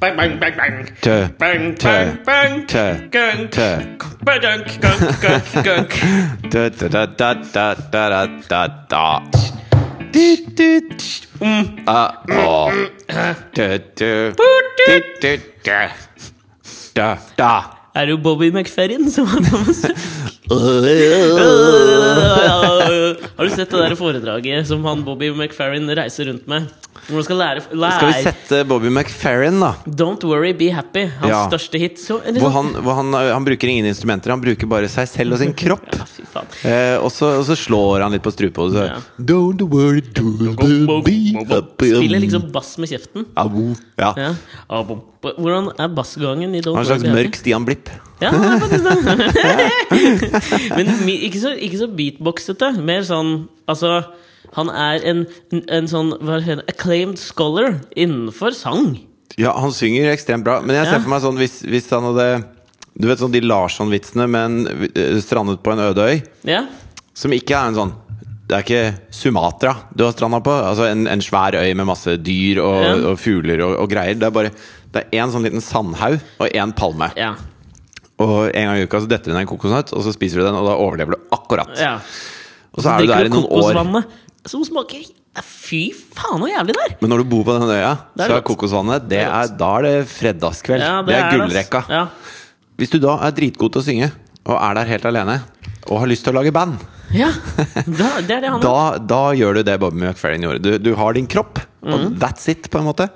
bang. Bang, bang, bang, bang. Tø. Bang, Tø. bang, bang. Tø. Gunk. Tø. Badunk, gunk, gunk, gunk. Da, da, da, da, da, da, da, da. Du, du, mm. Ah, å. Du, du. Du, du, du. Da, da. Er det jo Bobby McFerrin som har på besøk? Har du sett det der foredraget som han Bobby McFerrin reiser rundt med? Skal lære, Skal vi sette Bobby McFerrin, da? Don't Worry, Be Happy. Hans Ja. største hit. Så, Hvor sånn- han, hvor han, han bruker ingen instrumenter, han bruker bare seg selv og sin kropp. Ja. Eh, og, så, og så slår han litt på så Ja. Don't worry, don't be happy Spiller liksom bass med kjeften. Ja. Ja. Hvordan er bassgangen i Don't Worry Be Happy? en slags mørk Stian Blipp. Ja, faktisk det. Men ikke så, ikke så beatboxete. Mer sånn Altså, han er en, en sånn hva heter det, acclaimed scholar innenfor sang. Ja, han synger ekstremt bra. Men jeg ser for meg sånn hvis, hvis han hadde Du vet sånn de Larsson-vitsene, men eh, strandet på en øde øy. Ja. Som ikke er en sånn Det er ikke Sumatra du har stranda på. Altså en, en svær øy med masse dyr og, Ja. og fugler og, og greier. Det er bare Det er én sånn liten sandhaug og én palme. Ja. Og en gang i uka så detter det ned en kokosnøtt, og så spiser du den, og da overlever du akkurat. ja. Og så er du der i noen år. som smaker Fy faen, så jævlig det er! Men når du bor på den øya, er så er kokosvannet det Det er Da er det fredagskveld. Ja, det, er er gullrekka. Ja. Hvis du da er dritgod til å synge, og er der helt alene, og har lyst til å lage band, ja. Da, det er det han da, da gjør du det Bobby McFerrin gjorde. Du, du har din kropp, mm. og that's it, på en måte.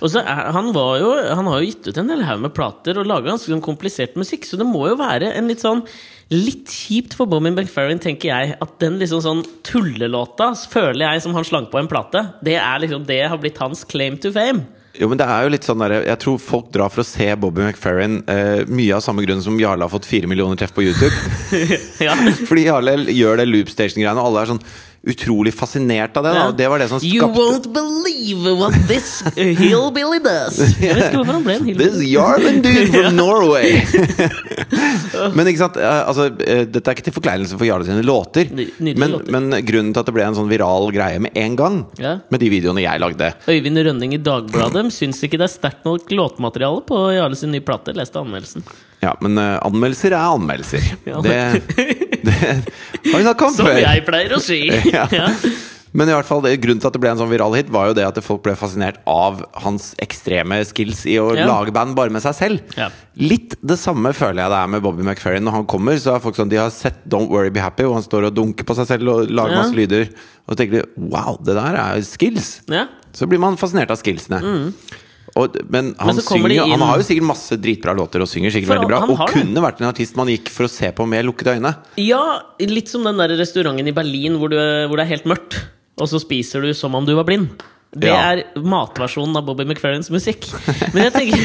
Og så er, han, var jo, han har jo gitt ut en hel haug med plater og laga ganske sånn komplisert musikk, så det må jo være en litt sånn Litt kjipt for Bobby McFerrin, tenker jeg, at den liksom sånn tullelåta, føler jeg, som han slang på en plate, det er liksom det har blitt hans claim to fame. Jo, men det er jo litt sånn der, Jeg tror folk drar for å se Bobby McFerrin eh, mye av samme grunn som Jarle har fått fire millioner treff på YouTube. ja. Fordi Jarle gjør det loopstation-greiene, og alle er sånn utrolig fascinert av det. Ja. Det var det som You won't believe what this hillbilly does. Jeg vet ikke hvorfor han ble en This hillbilly. Dude from Norway! men ikke sant, eh, altså, eh, dette er ikke til forkleinelse for Jarle sine låter. Men, låter. men grunnen til at det ble en sånn viral greie med en gang, Ja. med de videoene jeg lagde Øyvind Rønning i Dagbladet syns ikke det er sterkt nok låtmateriale på Jarle sin nye plate. Leste anmeldelsen. Ja, men uh, anmeldelser er anmeldelser. Ja. Det, det har vi snakket om Som før. jeg pleier å si! Ja. Ja. Men i hvert fall, det, grunnen til at det ble en sånn viral hit, var jo det at folk ble fascinert av hans ekstreme skills i å lage band bare med seg selv. Ja. Litt det samme føler jeg det er med Bobby McFerrin. Når han kommer, så er folk sånn De har sett Don't Worry Be Happy, og han står og dunker på seg selv og lager masse lyder. Og så tenker de wow, det der er skills! Ja. Så blir man fascinert av skillsene. Og, men han, men synger, inn- han har jo sikkert masse dritbra låter og synger sikkert For veldig bra. Og det. kunne vært en artist man gikk for å se på med lukkede øyne. Ja, litt som den der restauranten i Berlin hvor, du, hvor det er helt mørkt, og så spiser du som om du var blind. Det Ja. er matversjonen av Bobby McFerrins musikk. Men jeg tenker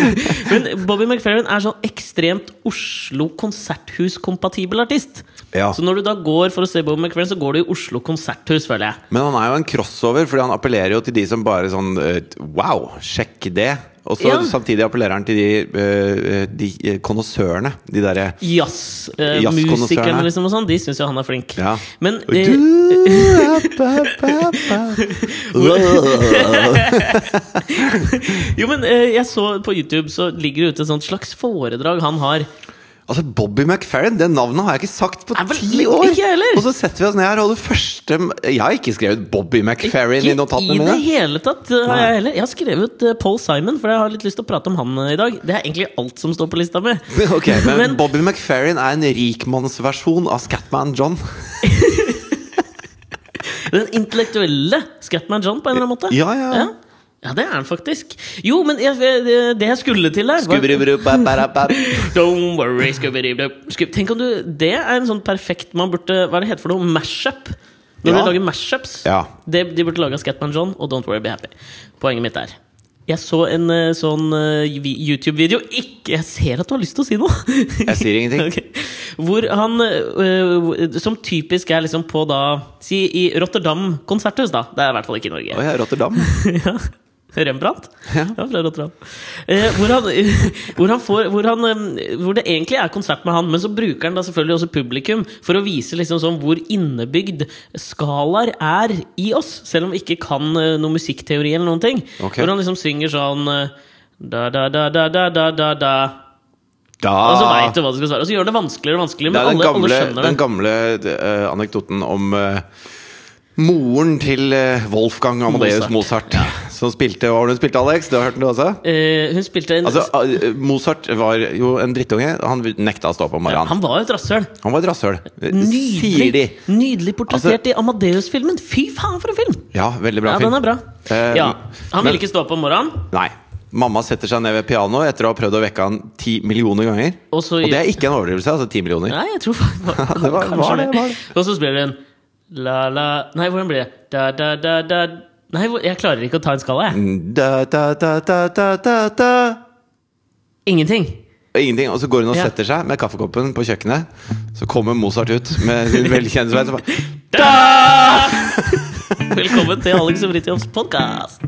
Men Bobby McFerrin er sånn ekstremt Oslo konserthus-kompatibel artist. Ja. Så når du da går for å se Bobby McFerrin, så går du i Oslo konserthus, føler jeg. Men han er jo en crossover, fordi han appellerer jo til de som bare sånn eh, Wow, sjekk det! Og så Ja. samtidig appellerer han til de, uh, de eh, konnoissørene. De derre Jazzmusikerne Jazzkonnoissørene. liksom, og sånn, de syns jo han er flink. Ja. Men eh. Jo, men eh, jeg så på YouTube så ligger det ute et sånt slags foredrag han har. Altså, Bobby McFerrin, det navnet har jeg ikke sagt på vel, ti år! ikke heller. Og så setter vi oss ned her, og det første Jeg har ikke skrevet Bobby McFerrin i Ikke i det mine. hele tatt eh, har jeg heller. Jeg har skrevet eh, Paul Simon, for jeg har litt lyst til å prate om han eh, i dag. Det er egentlig alt som står på lista mi. Ok, men, Men- Bobby McFerrin er en rikmannsversjon av Scatman John. Den intellektuelle Scatman John, på en eller annen måte. Ja, ja. ja. Ja, det er han faktisk. Jo, men jeg, det jeg skulle til der var-. Don't worry. Tenk om du Det er en sånn perfekt Man burde Hva er det heter for noe? Mashup. Når Ja. de lager mashups. Ja. De, de burde lage Scatman John og Don't Worry Be Happy. Poenget mitt er Jeg så en eh, sånn eh, YouTube-video Ikke Jeg ser at du har lyst til å si noe! Jeg sier ingenting. Okay. Hvor han eh, Som typisk er liksom på da Si i Rotterdam konserthus, da. Det er i hvert fall ikke i Norge. Oh, ja, Rotterdam. ja. Rembrandt ja. Fra Rotterdam. Eh, hvor, han, hvor, han får, hvor, han, eh, hvor, det egentlig er konsert med han, men så bruker han da selvfølgelig også publikum for å vise liksom sånn hvor innebygd skalaer er i oss, selv om vi ikke kan eh, noe musikkteori eller noen ting. Okay. Hvor han liksom synger sånn eh, da, da, da, da, da, da, da, da. Og så veit du hva du skal svare. Og så gjør det vanskeligere og vanskeligere. Men alle, gamle, alle skjønner det. Den gamle uh, anekdoten om uh moren til eh, Wolfgang Amadeus Mozart. Som spilte Hva var det hun spilte, Alex? Du har hørt den, du også? Eh, hun spilte en Altså, eh, Mozart var jo en drittunge. Han nekta å stå opp om morgenen. Han var jo et rasshøl. Han var et rasshøl. Nydelig, nydelig portrettert i Amadeus-filmen. Fy faen, for en film! Ja, veldig bra Ja, film. den er bra. Eh, Ja, Han ville ikke stå opp om morgenen. Nei. Mamma setter seg ned ved pianoet etter å ha prøvd å vekke han ti millioner ganger. Og så- Og det er ikke en overdrivelse. altså ti millioner. Nei, jeg tror faktisk det var- var det, var det. Og så spiller den la, la Nei, hvordan blir det? Da, da, da, da Nei, jeg klarer ikke å ta en skala, jeg. Da, da, da, da, da, da, da. Ingenting. Ingenting, og så går hun og setter seg med kaffekoppen på kjøkkenet. Så kommer Mozart ut med sin velkjente sveis og bare Da! Velkommen til Alex og Fritjofs podkast.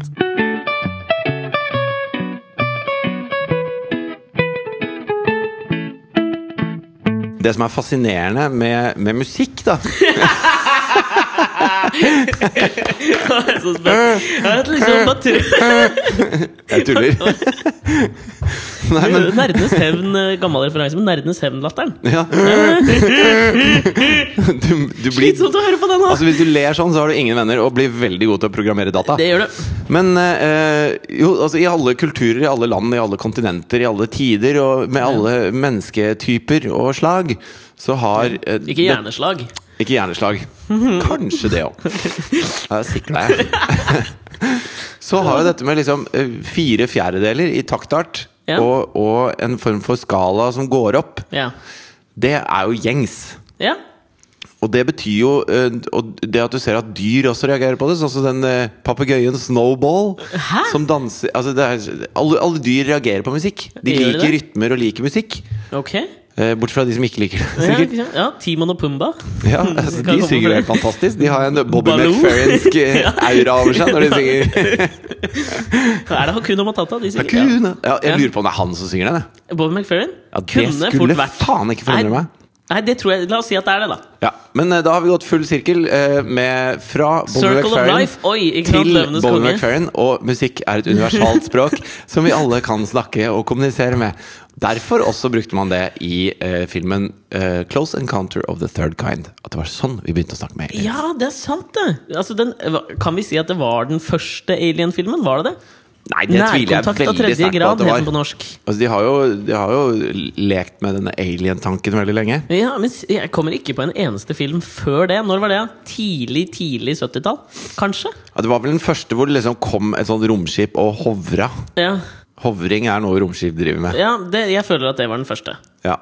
Det som er fascinerende med, med musikk, da Så spent. Jeg liksom bare tuller. Jeg tuller. Nei, men Nerdenes hevn, eh, gammel referanse, men Nerdenes hevn-latteren. ja. Du, du blir Slitsomt å høre på den nå! Altså Hvis du ler sånn, så har du ingen venner og blir veldig god til å programmere data. Det gjør du Men eh, jo, altså i alle kulturer, i alle land, i alle kontinenter, i alle tider, og med alle mennesketyper og slag, så har eh, Ikke det- hjerneslag. Ikke hjerneslag. Kanskje det òg. Jeg sikler jeg. Så har jo dette med liksom eh, fire fjerdedeler i taktart Ja. og, og en form for skala som går opp, Ja. det er jo gjengs. ja. Og det betyr jo eh, Og det at du ser at dyr også reagerer på det, sånn som den uh, papegøyen Snowball Hæ? som danser altså det er, alle, alle dyr reagerer på musikk. De Gjør liker det? rytmer og liker musikk. Ok. Eh, Bortsett fra de som ikke liker det. Ja, sikkert. Ja, ja, Timon og Pumba. Ja, altså, De synger helt fantastisk. De har en Bobby. McFerrinsk eh, aura over seg når de synger. Er det Hakuna Matata? De synger? Hakuna. Ja, jeg lurer på om det er han som synger den. Bobby McFerrin? Ja, det Kunne skulle fort vært faen ikke forundre meg. Nei, det tror jeg La oss si at det er det, da. Ja, Men eh, da har vi gått full sirkel eh, med fra Bobby McFerrin til Bonnie. McFerrin. Og musikk er et universalt språk som vi alle kan snakke og kommunisere med. Derfor også brukte man det i eh, filmen eh, 'Close Encounter of the Third Kind'. At det var sånn vi begynte å snakke med aliens. Ja, det er sant, det. Altså, den, kan vi si at det var den første Alien-filmen? Var det det? Nei, det tviler jeg veldig sterkt på at det var. Altså, de, har jo, de har jo lekt med denne alien-tanken veldig lenge. Ja, men jeg kommer ikke på en eneste film før det. Når var det? Tidlig, tidlig 70-tall? Kanskje? Ja, det var vel den første hvor det liksom kom et sånt romskip og hovra. Ja, Hovring er noe romskip driver med. ja det, jeg føler at det var den første. Ja.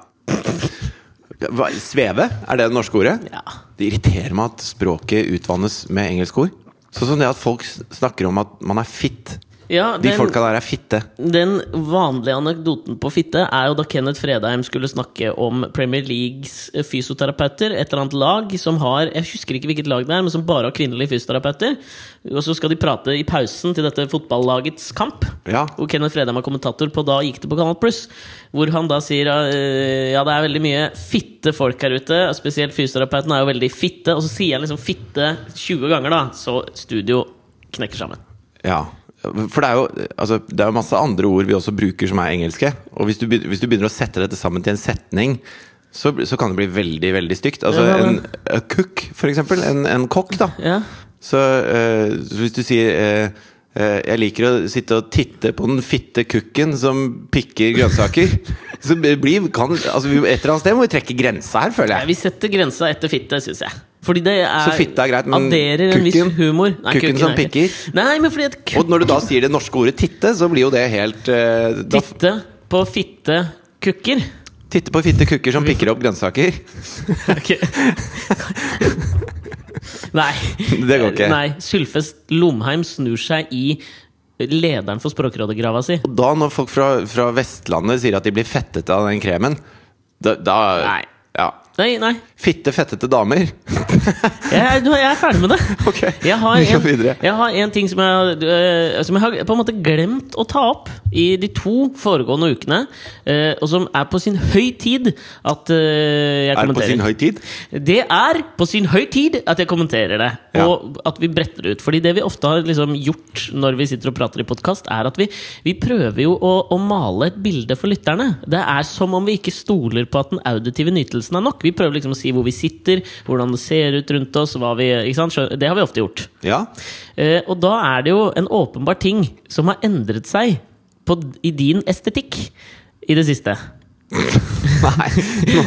Hva, sveve? Er det det norske ordet? Ja. Det irriterer meg at språket utvannes med engelske ord. Sånn som det at folk snakker om at man er fit. Ja, De folka der er fitte. den vanlige anekdoten på fitte er jo da Kenneth Fredheim skulle snakke om Premier Leagues eh, fysioterapeuter. Et eller annet lag som har Jeg husker ikke hvilket lag det er, men som bare har kvinnelige fysioterapeuter. Og så skal de prate i pausen til dette fotballagets kamp. Ja. Hvor Kenneth Fredheim er kommentator på Da gikk det på Kanal Pluss. Hvor han da sier at ja, det er veldig mye fitte folk her ute. Spesielt fysioterapeuten er jo veldig fitte. Og så sier han liksom fitte 20 ganger, da. Så studio knekker sammen. ja. For det er, jo, altså, det er jo masse andre ord vi også bruker som er engelske. Og hvis du, hvis du begynner å sette dette sammen til en setning, så, så kan det bli veldig veldig stygt. Altså Ja, en a cook, for eksempel. En, en kokk, da. Ja. Så uh, så hvis du sier eh, Jeg liker å sitte og titte på den fitte kukken som pikker grønnsaker. Så blir, kan, altså, et eller annet sted må vi trekke grensa her, føler jeg. jeg. Vi setter grensa etter fitte, syns jeg. Fordi det er Så fitte er greit, men kukken, en viss kukken- humor. Nei, kukken som er pikker? Nei, men fordi at Og når du da sier det norske ordet titte, så blir jo det helt uh, titte på fitte kukker Titte på fitte kukker som pikker opp grønnsaker. Ok. Nei. Det går ikke. Nei, Sylfest Lomheim snur seg i lederen for Språkrådet-grava si. Og da når folk fra, fra Vestlandet sier at de blir fettet av den kremen, da, da Nei. Ja. Nei, nei. Fitte, fettete damer. Jeg, nå er jeg ferdig med det. Ok, Jeg har, vi går en, videre. jeg har en ting som jeg, uh, som jeg har på en måte glemt å ta opp i de to foregående ukene, uh, og som er på sin høy tid at uh, jeg Er det på sin høy tid? Det er på sin høy tid at jeg kommenterer det, Ja. og at vi bretter det ut. Fordi det vi ofte har liksom gjort når vi sitter og prater i podkast, er at vi, vi prøver jo å, å male et bilde for lytterne. Det er som om vi ikke stoler på at den auditive nytelsen er nok. Vi prøver liksom å si hvor vi sitter, hvordan det ser ut rundt oss. Vi? Det har vi ofte gjort. Ja. Eh, og da er det jo en åpenbar ting som har endret seg på, i din estetikk i det siste. Nei, nå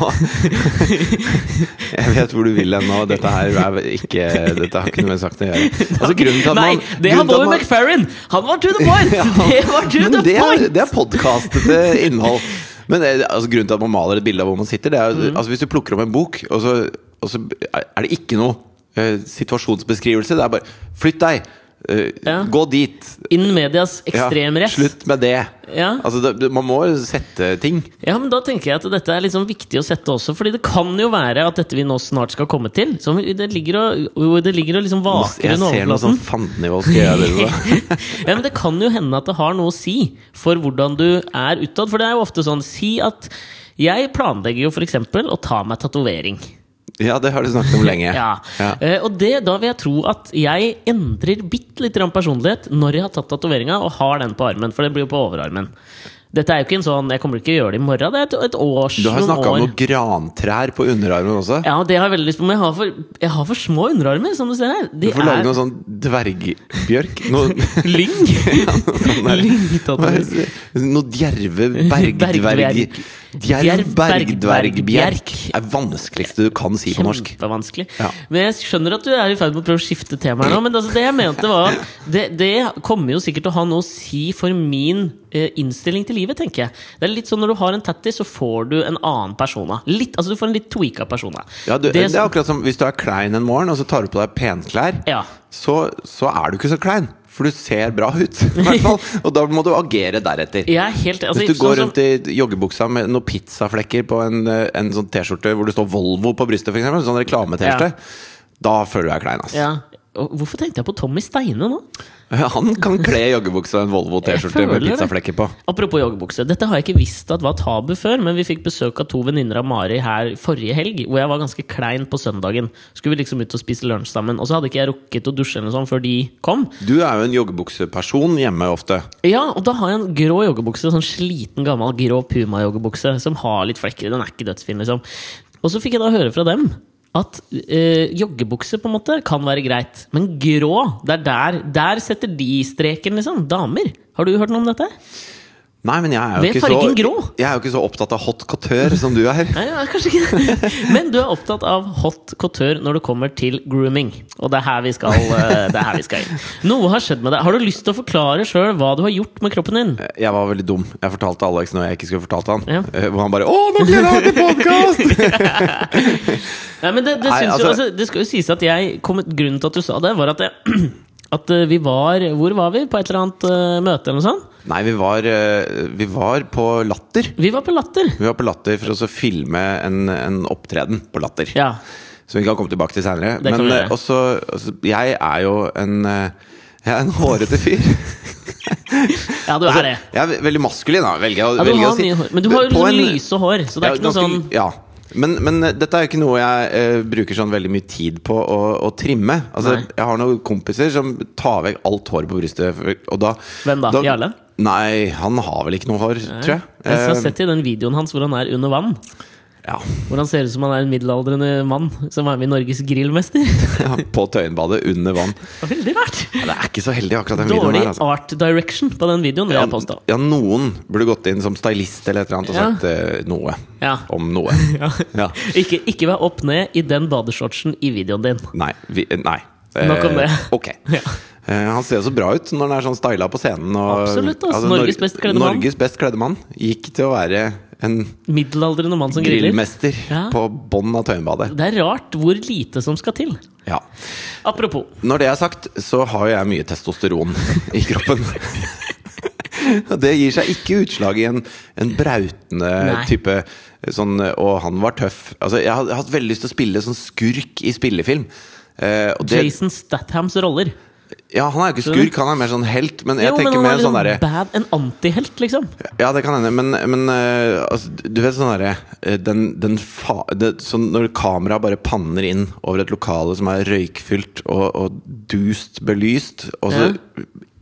Jeg vet hvor du vil hen nå. Dette her er ikke Dette har ikke noe med saken å gjøre. Altså, grunnen til at Nei, det har Bobby man- McFerrin! Han var to the point! Ja, Det var to the det er, point! det er podkastete innhold. Men altså, grunnen til at man maler et bilde av hvor man sitter, det er Mm. altså, Hvis du plukker opp en bok, og så, og så er det ikke noe uh, situasjonsbeskrivelse, det er bare Flytt deg! Eh, Ja. Gå dit! Innen medias Ja, ekstremrett. slutt med det! Ja. Altså, det, man må sette ting. ja, men da tenker jeg at dette er liksom viktig å sette også. Fordi det kan jo være at dette vi nå snart skal komme til som Det ligger og, det ligger og liksom vaker Jeg under ser noe overflaten. sånn fandenivold skal gjøre det. ja, men det kan jo hende at det har noe å si for hvordan du er utad. For det er jo ofte sånn Si at jeg planlegger jo f.eks. å ta meg tatovering. Ja, det har du snakket om lenge. Ja. Ja. Uh, og det, da vil jeg tro at jeg endrer bitte litt personlighet når jeg har tatt tatoveringa og har den på armen. For det blir jo på overarmen. Dette er jo ikke en sånn Jeg kommer ikke å gjøre det i morgen. Det er et, et års Du har snakka om noen grantrær på underarmen også. Ja, det har jeg veldig lyst på, men jeg har for, jeg har for små underarmer, som du ser her. Du får får lage er noe sånn dvergbjørk. Noe, lyng. sånn der- Lyngtatovering. Noe djerve bergdverg... Bergdverg. Djerv Djerv er vanskeligste du kan si på norsk. Kjempevanskelig. Ja. Men jeg skjønner at du er i ferd med å prøve å skifte tema her nå. Men altså, det jeg mente var det, det kommer jo sikkert til å ha noe å si for min eh, innstilling til livet, tenker jeg. Det er litt sånn Når du har en tattis, så får du en annen persona. Litt, altså Du får en litt tweaka persona. Ja, du, Det det, er akkurat som hvis du er klein en morgen, og så tar du på deg penklær, Ja. så, så er du ikke så klein. For du ser bra ut, i hvert fall. Og da må du agere deretter. Er helt altså, Hvis du sånn går rundt i joggebuksa med noen pizzaflekker på en, eh, en sånn T-skjorte hvor det står Volvo på brystet, eksempel, sånn reklame-T-skjorte, da føler du deg klein. ass. ja. Hvorfor tenkte jeg på Tommy Steine nå? Han kan kle joggebukse og en Volvo T-skjorte med pizzaflekker på. Apropos joggebukse. Dette har jeg ikke visst at var tabu før, men vi fikk besøk av to venninner av Mari her forrige helg, hvor jeg var ganske klein på søndagen. Skulle vi liksom ut og spise lunsj sammen, og så hadde ikke jeg rukket å dusje eller noe sånt før de kom. Du er jo en joggebukseperson hjemme ofte. Ja, og da har jeg en grå joggebukse, sånn sliten, gammel grå Puma-joggebukse, som har litt flekker. Den er ikke dødsfin, liksom. Og så fikk jeg da høre fra dem at øh, joggebukse på en måte kan være greit, men grå, det er der, der setter de streken, liksom. Damer. Har du hørt noe om dette? Nei, men jeg er jo ikke så. Jeg er jo ikke så opptatt av hot couture som du er. Nei, ja, kanskje ikke det. Men du er opptatt av hot couture når det kommer til grooming. Og det er her vi skal, eh, det er her vi skal inn. Noe har skjedd med deg. Har du lyst til å forklare sjøl hva du har gjort med kroppen din? Jeg var veldig dum. Jeg fortalte Alex noe jeg ikke skulle fortalt han. Ja. Eh, Hvor han bare 'Å, nå gleder jeg meg til podkast!' Nei, men det, det, Nei, altså- jo, altså, det skal jo sies at jeg kom, Grunnen til at du sa det, var at, jeg, at eh, vi var Hvor var vi? På et eller annet eh, møte eller noe sånt? Nei, vi var, eh, vi var på Latter. Vi var på Latter. Vi var på Latter for å så filme en, en opptreden på Latter. Ja. Som vi kan komme tilbake til seinere. Men eh, også, også Jeg er jo en eh, Jeg er en hårete fyr. ja, du Altså, er det. jeg er veldig maskulin, da, velger Ja, du velger har å si. Men du har jo liksom en- lyse hår, så det er Ja, ikke noe sånn Ja. Men, men dette er jo ikke noe jeg eh, bruker sånn veldig mye tid på å, å trimme. Altså, Nei. jeg har noen kompiser som tar vekk alt håret på brystet. Og da, Hvem da? Jarle? Nei, han har vel ikke noe hår, tror jeg. Jeg har Eh, sett i den videoen hans hvor han er under vann. ja, Hvor han ser ut som han er en middelaldrende mann som er med i Norges grillmester. ja, på Tøyenbadet under vann. Veldig rart. Ja, det er ikke så heldig, akkurat den videoen Dårlig her. Altså. art direction på den videoen, vil Ja, jeg påstå. ja, noen burde gått inn som stylist eller et eller annet og Ja. sagt uh, noe Ja. om noe. Ja. Ja. Ikke, ikke vær opp ned i den badeshortsen i videoen din. Nei. Vi, nei. Nok om det. Eh, Ok. Eh, han ser jo så bra ut når han er sånn styla på scenen. Og, Absolutt, ass. Norges best kledde mann. Norges best kledde mann gikk til å være en Middelaldrende mann som griller. grillmester Ja. på bånn av Tøyenbadet. Det er rart hvor lite som skal til. Ja. Apropos. Når det er sagt, så har jo jeg mye testosteron i kroppen. Det gir seg ikke utslag i en, en brautende Nei. type sånn Og han var tøff. Altså, jeg har hatt veldig lyst til å spille sånn skurk i spillefilm. Eh, det, Jason Stathams roller. Ja, han er jo ikke skurk, han er mer sånn helt. Men jeg Jo, men tenker han mer er sånn liksom derre bad, en antihelt, liksom. Ja, det kan hende, men, men uh, altså, du vet sånn derre eh, den, den fa det, sånn Når kameraet bare panner inn over et lokale som er røykfylt og, og dust belyst, og så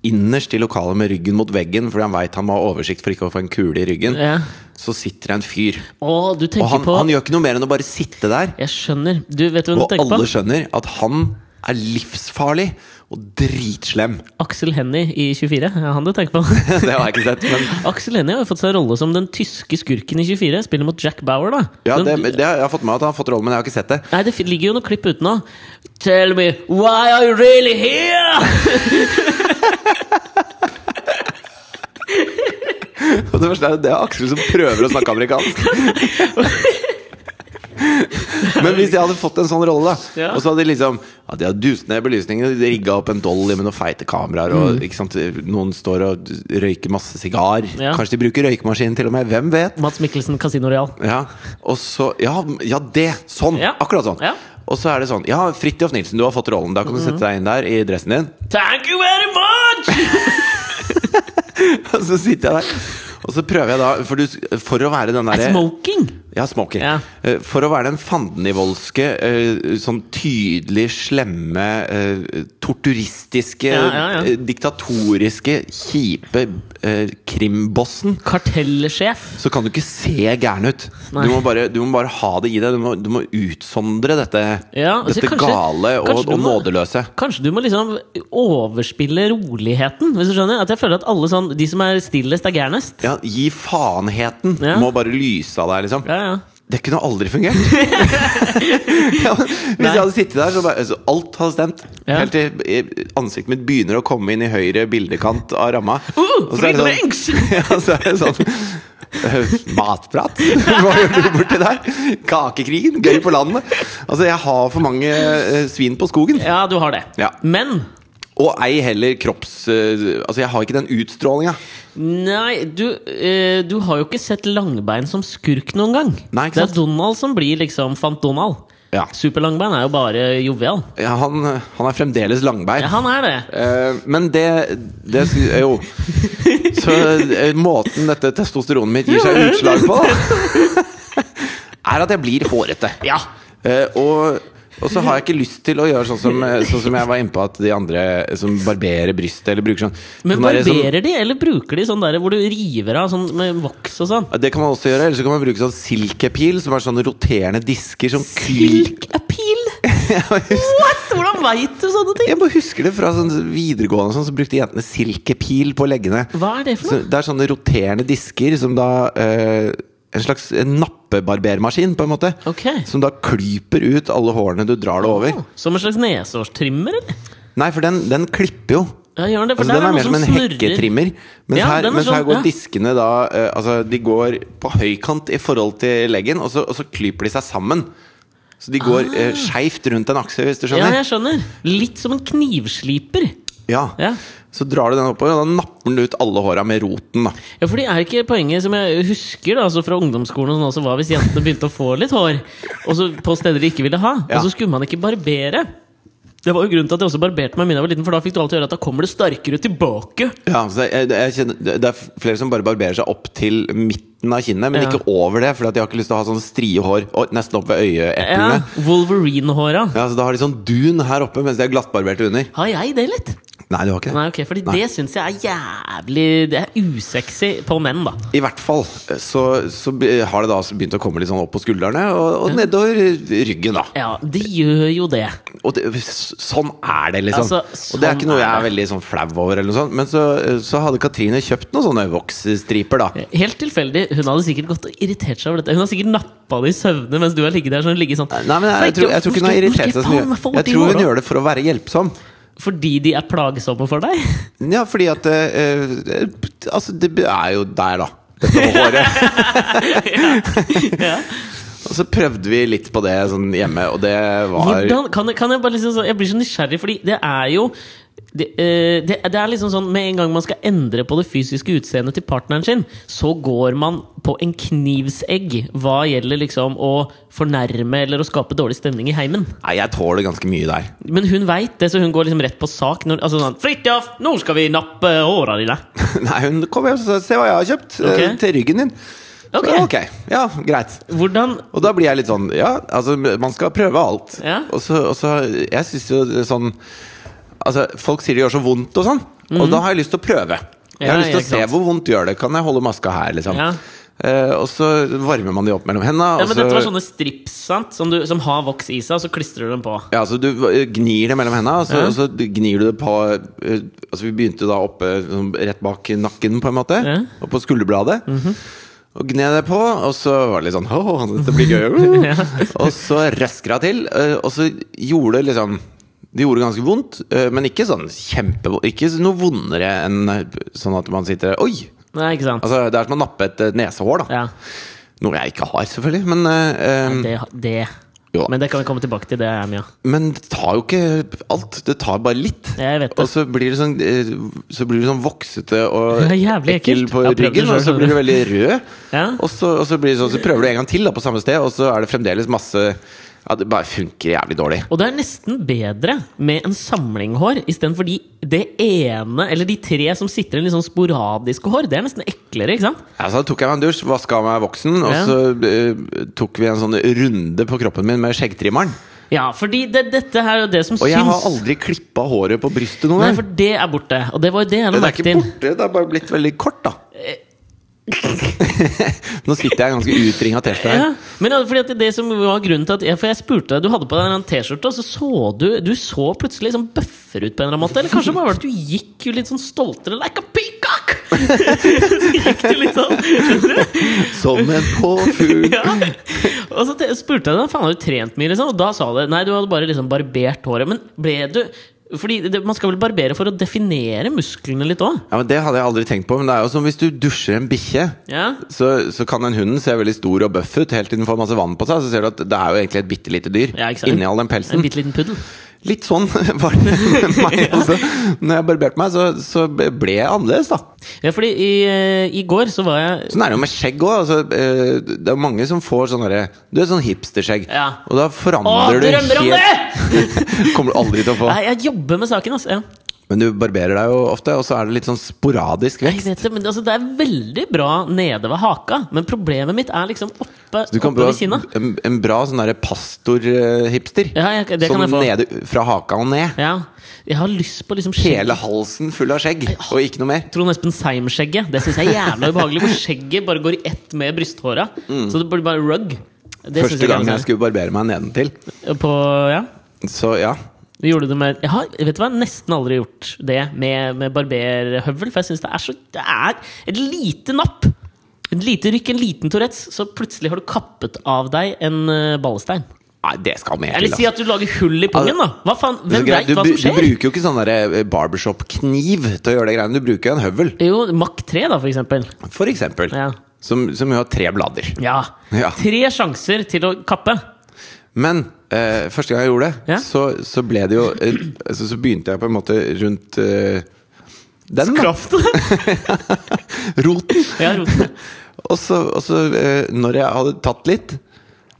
innerst i lokalet med ryggen mot veggen fordi han veit han må ha oversikt for ikke å få en kule i ryggen, Ja. så sitter det en fyr. Å, du Og han, på han gjør ikke noe mer enn å bare sitte der. Jeg skjønner. Du vet hvem du Og tenker alle skjønner at han er livsfarlig og dritslem. Aksel Hennie i 24. er han du tenker på. Det har jeg ikke sett, men Aksel Hennie har jo fått seg rolle som den tyske skurken i 24. Spiller mot Jack Bauer, da. ja, det, det har jeg har fått med at han har fått rollen, men jeg har ikke sett det. Nei, det ligger jo noen klipp utenå. Tell me, why are you really here? Og det verste er at det er Aksel som prøver å snakke amerikansk. Men hvis jeg hadde fått en sånn rolle, da og så hadde de liksom ja, De hadde dust ned belysningen, de rigga opp en dolly med noen feite kameraer, og Mm. ikke sant, noen står og røyker masse sigar. Ja. Kanskje de bruker røykemaskin til og med. Hvem vet? Mats Mikkelsen, Casino Real. Ja, og så Ja, ja det! Sånn! Akkurat sånn. Og så er det sånn Ja, Fridtjof Nilsen, du har fått rollen. Da kan du Mm. sette deg inn der i dressen din. Thank you very much! Og så sitter jeg der. Og så prøver jeg da For, du, for å være den derre Smoking! Ja, smoking. Ja. Eh, For å være den fandenivoldske, eh, sånn tydelig slemme, eh, torturistiske, Ja, ja, diktatoriske, kjipe krimbossen, Kartellsjef. så kan du ikke se gæren ut. Du må, bare, du må bare ha det i deg. Du må, du må utsondre dette, Ja, altså, dette kanskje- gale og, kanskje og, og må- nådeløse. Kanskje du må liksom overspille roligheten, hvis du skjønner? At jeg føler at alle sånn De som er stillest, er gærnest. Ja, gi faenheten må bare lyse av deg, liksom. Ja, ja. Det kunne aldri fungert. ja, hvis jeg hadde sittet der, så bare så Alt hadde stemt. Ja. Helt til ansiktet mitt begynner å komme inn i høyre bildekant av ramma. Uh, Og så er det sånn, ja, så er det sånn Matprat? Hva gjør du borti der? Kakekrigen? Gøy på landet? Altså, jeg har for mange eh, svin på skogen. Ja, du har det. Ja. Men Og ei heller kropps... eh, altså, jeg har ikke den utstrålinga. Nei, du, eh, du har jo ikke sett Langbein som skurk noen gang. Nei, ikke det sant? er Donald som blir liksom Fant Donald. Ja. Superlangbein er jo bare jovial. Ja, han, han er fremdeles langbein. Ja, han er det. Eh, men det, det sk- Jo. Så eh, måten dette testosteronet mitt gir seg utslag på, da, er at jeg blir hårete. Ja. Eh, og, og så har jeg ikke lyst til å gjøre sånn som, eh, sånn som jeg var inne på at de andre som barberer brystet, eller bruker sånn Men sånn barberer sånn- barberer de, eller bruker de sånn der hvor du river av sånn med voks og sånn? Det kan man også gjøre. Eller så kan man bruke sånn silkepil, som er sånne roterende disker som Silkepil? Silk? What? Hvordan veit du sånne ting? Jeg bare husker det fra sånn videregående, sånn, så brukte jentene silkepil på leggene. Hva er det for Så noe? det er sånne roterende disker som da eh, En slags nappebarbermaskin, på en måte. Okay. Som da klyper ut alle hårene du drar det over. Som en slags nesehårstrimmer, eller? Nei, for den, den klipper jo. Ja, det? Altså, den er mer som en snurrer. hekketrimmer. Mens, Ja, her, mens sånn, her går ja. diskene da uh, Altså, de går på høykant i forhold til leggen, og så, og så klyper de seg sammen. Så de går Ah. uh, skeivt rundt en akse, hvis du skjønner. Ja, jeg skjønner. Litt som en knivsliper. Ja. Ja. Så drar du den oppover, og da napper den ut alle håra med roten. da Ja, for det er ikke poenget som jeg husker da, altså fra ungdomsskolen og sånn også var hvis jentene begynte å få litt hår, og så på steder de ikke ville ha, Ja. og så skulle man ikke barbere. Det var jo grunnen til at jeg også barberte meg da jeg var liten, for da fikk du alltid høre at da kommer det sterkere tilbake. Ja, så jeg, jeg kjenner, Det er flere som bare barberer seg opp til midten av kinnet, men Ja. ikke over det. For de har ikke lyst til å ha sånne strie hår nesten opp ved Ja. Wolverine-håra. Ja, så Da har de sånn dun her oppe, mens de er glattbarberte under. Har jeg det litt? Nei, du har ikke det. Nei, ok, fordi Nei. det syns jeg er jævlig Det er usexy på menn, da. I hvert fall så, så har det da altså begynt å komme litt sånn opp på skuldrene og, og nedover ryggen, da. Ja, de gjør jo det. Og det, sånn er det, liksom. Altså, og det er sånn ikke noe jeg er veldig sånn flau over, eller noe sånt. Men så, så hadde Katrine kjøpt noen sånne voksstriper, da. Helt tilfeldig. Hun hadde sikkert gått og irritert seg over dette. Hun har sikkert nappa det i søvne mens du har ligget der. Sånn, ligget sånn Nei, men jeg, jeg, tror, jeg tror ikke hun har irritert seg. Jeg tror hun gjør det for å være hjelpsom. Fordi de er plagsomme for deg? Ja, fordi at eh, Altså, det er jo der, da. Dette håret. Ja. Og så prøvde vi litt på det sånn hjemme, og det var Hvordan, kan, kan jeg bare liksom så, Jeg blir så nysgjerrig, fordi det er jo det, eh, det, det er liksom sånn Med en gang man skal endre på det fysiske utseendet til partneren sin, så går man på en knivsegg hva gjelder liksom å fornærme eller å skape dårlig stemning i heimen. Nei, jeg tåler ganske mye der. Men hun veit det, så hun går liksom rett på sak. Når, altså sånn 'Fridtjof, nå skal vi nappe håra dine'. Nei, hun kom hjem og se hva jeg har kjøpt okay. Til ryggen din. Så, Ok. ja, greit. Hvordan Og da blir jeg litt sånn Ja, altså, man skal prøve alt. Ja. Og så, og så Jeg syns jo sånn Altså, folk sier det gjør så vondt og sånn, og da har jeg lyst til å prøve. Jeg har Mhm. Ja, lyst til å se sant. hvor vondt gjør det. Kan jeg holde maska her, liksom? Ja. Uh, og så varmer man de opp mellom hendene. Ja, men Dette var sånne strips sant? Som, du, som har voks i seg, og så klistrer du dem på. Ja, så Du gnir det mellom hendene, og så, Ja. og så gnir du det på uh, Altså Vi begynte da oppe sånn rett bak nakken, på en måte. Ja. Mhm. Og på skulderbladet. Og gned det på, og så var det litt sånn Åh, dette blir gøy. Ja. Og så røskra til, eh, og så gjorde det liksom Det gjorde ganske vondt, eh, men ikke sånn kjempevondt. Ikke noe vondere enn sånn at man sitter Oi! Nei, ikke sant? Altså Det er som å nappe et eh, nesehår, da. Ja, Noe jeg ikke har, selvfølgelig. Men, uh, eh, det, det. Men det kan vi komme tilbake til. Det er med, men det tar jo ikke alt. Det tar bare litt. Og så blir du sånn Så blir det sånn voksete og ekkel på ryggen, og så blir du veldig rød. Ja. Og så, og så, blir det sånn, så prøver du en gang til da, på samme sted, og så er det fremdeles masse Ja, det bare funker jævlig dårlig. Og det er nesten bedre med en samling hår istedenfor de, det ene eller de tre som sitter i liksom sånn sporadiske hår. Det er nesten eklere, ikke sant? Ja, så tok jeg meg en dusj, vaska av meg voksen, og Ja. så uh, tok vi en sånn runde på kroppen min med skjeggtrimmeren. Ja, fordi det, dette her er det som syns Og jeg har aldri klippa håret på brystet noen Nei, for det er borte. Og det var jo det jeg la Det er ikke borte, det er bare blitt veldig kort, da. Nå sitter jeg ganske utringa T-skjorte her. Ja, men fordi at det som var grunnen til at jeg, For jeg spurte deg, du hadde på deg en T-skjorte, og så så du Du så plutselig liksom bøffer ut på en eller annen måte. Eller kanskje bare var det at du gikk jo litt sånn stoltere like a peacock! så gikk du litt sånn. Som en påfugl. Ja. Og så spurte jeg deg faen har du trent mye, liksom? og da sa du nei, du hadde bare liksom barbert håret. Men ble du Fordi det, man skal vel barbere for å definere musklene litt òg? Ja, men Det hadde jeg aldri tenkt på. Men det er jo som hvis du dusjer en bikkje. Ja. Så, så kan den hunden se veldig stor og bøff ut helt til den får masse vann på seg. Så ser du at det er jo egentlig et bitte lite dyr Ja, inni all den En pelsen. bitte liten puddel. Litt sånn var det med meg også. Når jeg barberte meg, så, så ble jeg annerledes, da. Ja, fordi i, eh, i går så var jeg Sånn er det jo med skjegg òg. Altså, eh, det er mange som får sånn derre Du er sånn hipsterskjegg. Ja. Og da forandrer du det! Kommer du aldri til å få. Nei, jeg jobber med saken, altså. Ja. Men du barberer deg jo ofte, og så er det litt sånn sporadisk Jeg vekst. vet det, men altså, det er veldig bra nede ved haka. Men problemet mitt er liksom oppe, Du kan oppe ved kinna. en, en bra sånn derre pastor-hipster. Ja, jeg, det Sånn kan jeg få. nede fra haka og ned. Ja. Jeg har lyst på liksom skjegg. Hele halsen full av skjegg, og ikke noe mer. Trond Espen Seim-skjegget. Det syns jeg er jævla ubehagelig. Hvor skjegget bare går i ett med brysthåra. Så det blir bare rug. Det synes Mm. Første gang er jeg skulle barbere meg nedentil. På, ja. Så ja. Vi gjorde det med Jeg har vet du hva, nesten aldri gjort det med, med barberhøvel. For jeg syns det er så Det er et lite napp! Et lite rykk, en liten Tourettes, så plutselig har du kappet av deg en eh, ballestein. Nei, det skal mer Eller si at du lager hull i pungen, da. Hva faen, Det er så Hvem greit. hva du, skjer? du bruker jo ikke sånn eh, barbershop-kniv til å gjøre det greiene. Du bruker jo en høvel, Jo, Mach 3, da, for eksempel. for eksempel. Ja. Som, som jo har tre blader. ja. Ja. Tre sjanser til å kappe. Men eh, første gang jeg gjorde det, Ja. så, så ble det jo eh, altså, Så begynte jeg på en måte rundt eh, den, da. Kraft. Roten. ja, roten. Og så, og så eh, når jeg hadde tatt litt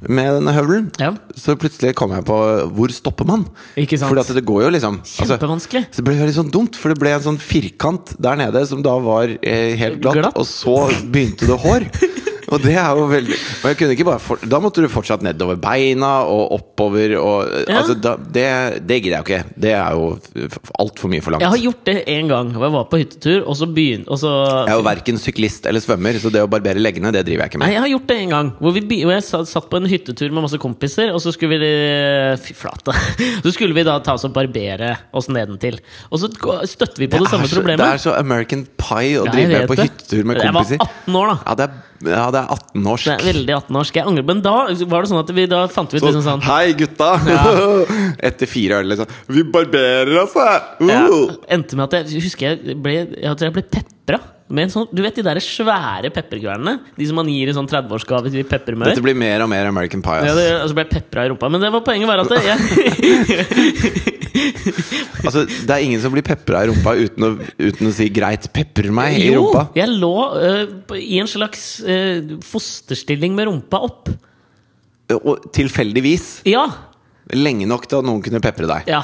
med denne høvelen, Ja. så plutselig kom jeg på hvor stopper man? Ikke sant? Fordi at det går jo liksom altså, Kjempevanskelig. Så det ble veldig sånn dumt, for det ble en sånn firkant der nede som da var eh, helt glatt, Glatt? og så begynte det hår. Og det er jo veldig Og jeg kunne ikke bare for, Da måtte du fortsatt nedover beina og oppover og Ja. Altså, da, det, det gidder jeg jo ikke. Det er jo altfor mye for langt. Jeg har gjort det én gang. hvor Jeg var på hyttetur, og så begyn... Og så Jeg er jo verken syklist eller svømmer, så det å barbere leggene, det driver jeg ikke med. Nei, jeg har gjort det en gang. Hvor, vi, hvor jeg satt, på en hyttetur med masse kompiser, og så skulle vi Fy flate. Så skulle vi da ta oss og barbere oss nedentil. Og så støtter vi på det, samme er så, problemet. det er så American Pie å drive med på det. hyttetur med kompiser. Jeg var 18 år, da. Ja, det er, ja, det er 18-årsk. Det er veldig 18-årsk. Jeg angrer. Men da var det sånn at vi da fant vi ut liksom sånn Hei, gutta! Etter fire øl, liksom. Vi barberer oss, ja, Uh! Endte med at jeg husker jeg ble, jeg tror jeg ble pepra. Med sånn, du vet de der svære pepperkvernene? De som man gir i sånn 30-årsgave til peppermør? Dette blir mer og mer American Pie. Ja, det, og så ble jeg pepra i rumpa. Men det var poenget var at det, Altså, Altså, det er ingen som blir pepra i rumpa uten å, uten å si 'greit, pepper meg i Jo, rumpa'. jeg lå uh, i en slags uh, fosterstilling med rumpa opp. Og tilfeldigvis Ja. lenge nok til at noen kunne pepre deg. ja.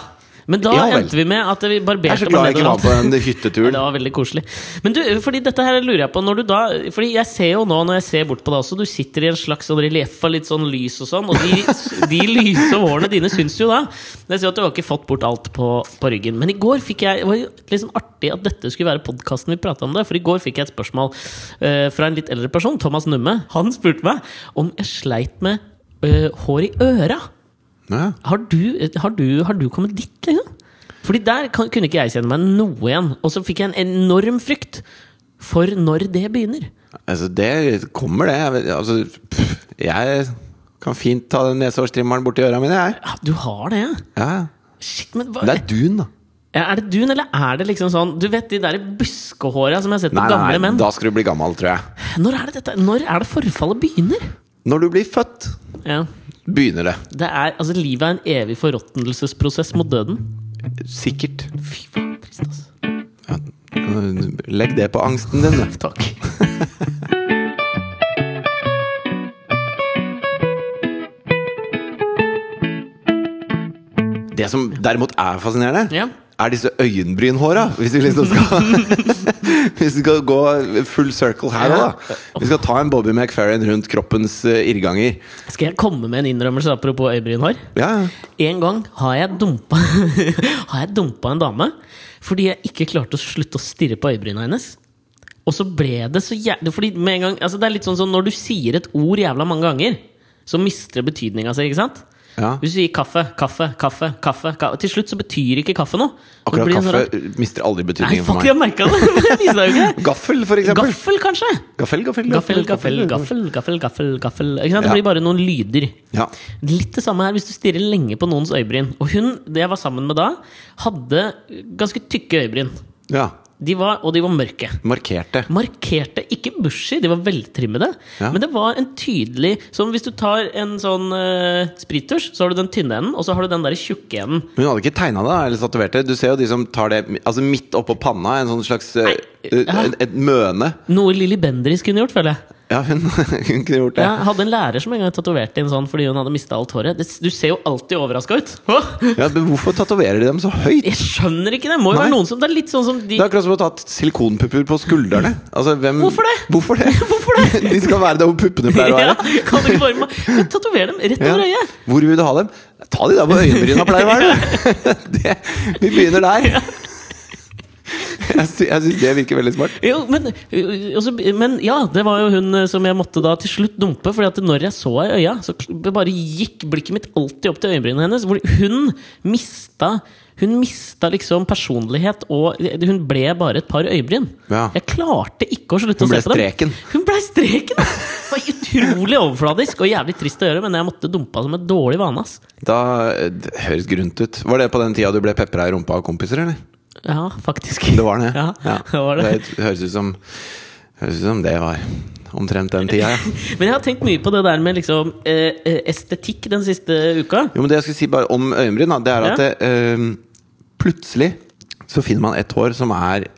Men da Ja endte vi med at vi barberte Jeg er så glad jeg ikke var på den hytteturen. det var veldig koselig. Men du, fordi dette her lurer jeg på når du da Fordi jeg ser jo nå når jeg ser bort på deg også, du sitter i en slags sånn relieff av litt sånn lys og sånn, og de, de lyse hårene dine syns jo da Jeg ser at du har ikke fått bort alt på, på ryggen. Men i går fikk jeg Det var jo sånn artig at dette skulle være podkasten vi prata om det, for i går fikk jeg et spørsmål uh, fra en litt eldre person, Thomas Numme. Han spurte meg om jeg sleit med uh, hår i øra. Ja. Har du, har, du, har du kommet dit, liksom? Fordi der kan, kunne ikke jeg kjenne meg noe igjen. Og så fikk jeg en enorm frykt for når det begynner. Altså, det kommer, det. Altså, pff, jeg kan fint ta den nesehårstrimmeren borti øra mine, jeg. Ja, du har det, ja? Shit, men hva Det er dun, da. ja, Er det dun, eller er det liksom sånn Du vet de der buskehåra som jeg har sett på Nei, gamle nei, menn? da skal du bli gammel, tror jeg. Når er det dette? Når er det forfallet begynner? Når du blir født, Ja. Begynner det. Det er, altså, livet er en evig forråtnelsesprosess mot døden. Sikkert. Fy faen, trist, altså. Ja. Legg det på angsten din. Takk. Det som derimot er fascinerende, Ja. Er disse øyenbrynhåra. Hvis vi liksom skal Hvis vi skal gå full circle her òg, da. Vi skal ta en Bobby McFerrin rundt kroppens eh, irrganger. Skal jeg komme med en innrømmelse apropos øyenbrynhår? Ja. En gang har jeg dumpa Har jeg dumpa en dame fordi jeg ikke klarte å slutte å stirre på øyebryna hennes. Og så ble det så jævlig Fordi med en gang altså Det er litt sånn som når du sier et ord jævla mange ganger, så mister det betydninga si, ikke sant? Ja. Hvis du sier kaffe, kaffe, kaffe, kaffe, kaffe Til slutt så betyr ikke kaffe noe. Akkurat kaffe sånn- mister aldri betydningen for fuck, meg. jeg merka det! Visste jo ikke det. Gaffel, for eksempel. Gaffel, kanskje? Gaffel, gaffel, Gaffel, gaffel, gaffel, gaffel, gaffel, gaffel. Ikke sant? Det blir bare noen lyder. Ja. Litt det samme her hvis du stirrer lenge på noens øyebryn. Og hun det jeg var sammen med da, hadde ganske tykke øyebryn. ja. De var, og de var mørke. Markerte. Markerte, ikke bushy, de var veltrimmede. Ja. Men det var en tydelig Som hvis du tar en sånn uh, sprittusj, så har du den tynne enden, og så har du den der tjukke enden. Men hun hadde ikke tegna det eller tatovert det. Du ser jo de som tar det altså midt oppå panna. En sånn slags ja. et, et møne. Noe Lilly Bendriss kunne gjort, føler jeg. Ja, hun, hun kunne gjort det. Jeg hadde en lærer som en gang tatoverte inn sånn fordi hun hadde mista alt håret. Du ser jo alltid overraska ut. Åh! Ja, men hvorfor tatoverer de dem så høyt? Jeg skjønner ikke det! Må jo være noen som Det er litt sånn som de Det er akkurat som å ha tatt silikonpupper på skuldrene. Altså, hvem, Hvorfor det? Hvorfor det? Hvorfor det? De skal være der hvor puppene pleier å ja. Kan du ikke bare Tatover dem rett over Ja. øyet? Hvor vil du ha dem? Ta de der hvor øyenbryna pleier å være. Det, vi begynner der. Sy jeg syns det virker veldig smart. Jo, men, øh, også, men ja, det var jo hun øh, som jeg måtte da til slutt dumpe. Fordi at når jeg så henne i øya, så bare gikk blikket mitt alltid opp til øyenbrynene hennes. Hvor hun mista Hun mista liksom personlighet, og hun ble bare et par øyebryn. Ja. Jeg klarte ikke å slutte å se på dem. Hun ble streken! Det var utrolig overfladisk og jævlig trist å gjøre, men jeg måtte dumpa som et dårlig vane. ass. Da det høres grunt ut. Var det på den tida du ble pepra i rumpa av kompiser, eller? Ja, faktisk. Det var det? Ja, det var det. Det høres ut som Høres ut som det var omtrent den tida, ja. Men jeg har tenkt mye på det der med liksom eh, eh, estetikk den siste uka. Jo, men det jeg skulle si bare om øyenbryn, det er Ja. at det, eh, plutselig så finner man et hår som er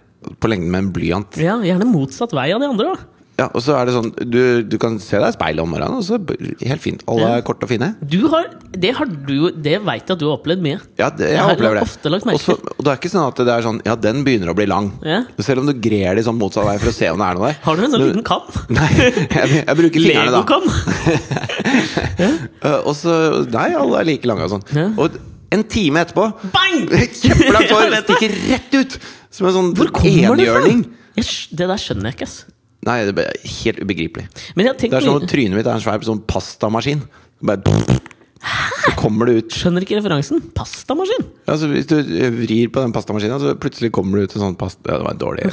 på lengden med en blyant. Ja, Gjerne motsatt vei av de andre. da Ja, og så er det sånn Du, du kan se deg i speilet om morgenen, og så helt fint. Alle er korte og fine. Du har, Det har du Det veit jeg at du har opplevd mye. Ja, det, jeg, Jeg opplever det. ofte lagt merke Også, og det er ikke sånn at det er sånn Ja, den begynner å bli lang. Ja. Selv om du grer de sånn motsatt vei for å se om det er noe der. Har du en sånn liten kam? Nei, jeg, jeg bruker fingrene, da. Legokam? Og så Nei, alle er like lange og sånn. Ja. Og en time etterpå Bang! Kjempelangt hår stikker rett ut! Som en sånn enhjørning. Det der skjønner jeg ikke. ass Nei, det er helt ubegripelig. Men jeg tenker, Det er som om trynet mitt er en svær sånn pastamaskin. Bare Så kommer det ut Skjønner ikke referansen. Pastamaskin! altså, Hvis du vrir på den pastamaskinen, så plutselig kommer det ut en sånn pasta ja, Det var dårlig.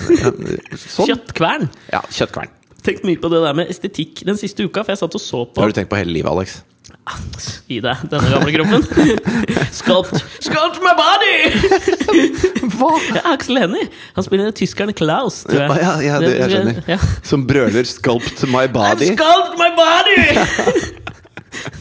Sånn. Kjøttkvern. Ja, kjøttkvern. Tenkt mye på det der med estetikk den siste uka, for jeg satt og så på har du tenkt på hele livet, Alex. Gi deg, denne gamle kroppen. Sculpt, sculpt my body! Hva? Ja, Aksel Hennie. Han spiller tyskeren Klaus, tror jeg. Ja, ja, det, jeg skjønner. Ja. Som brøler 'sculpt my I've body'. sculpt my body!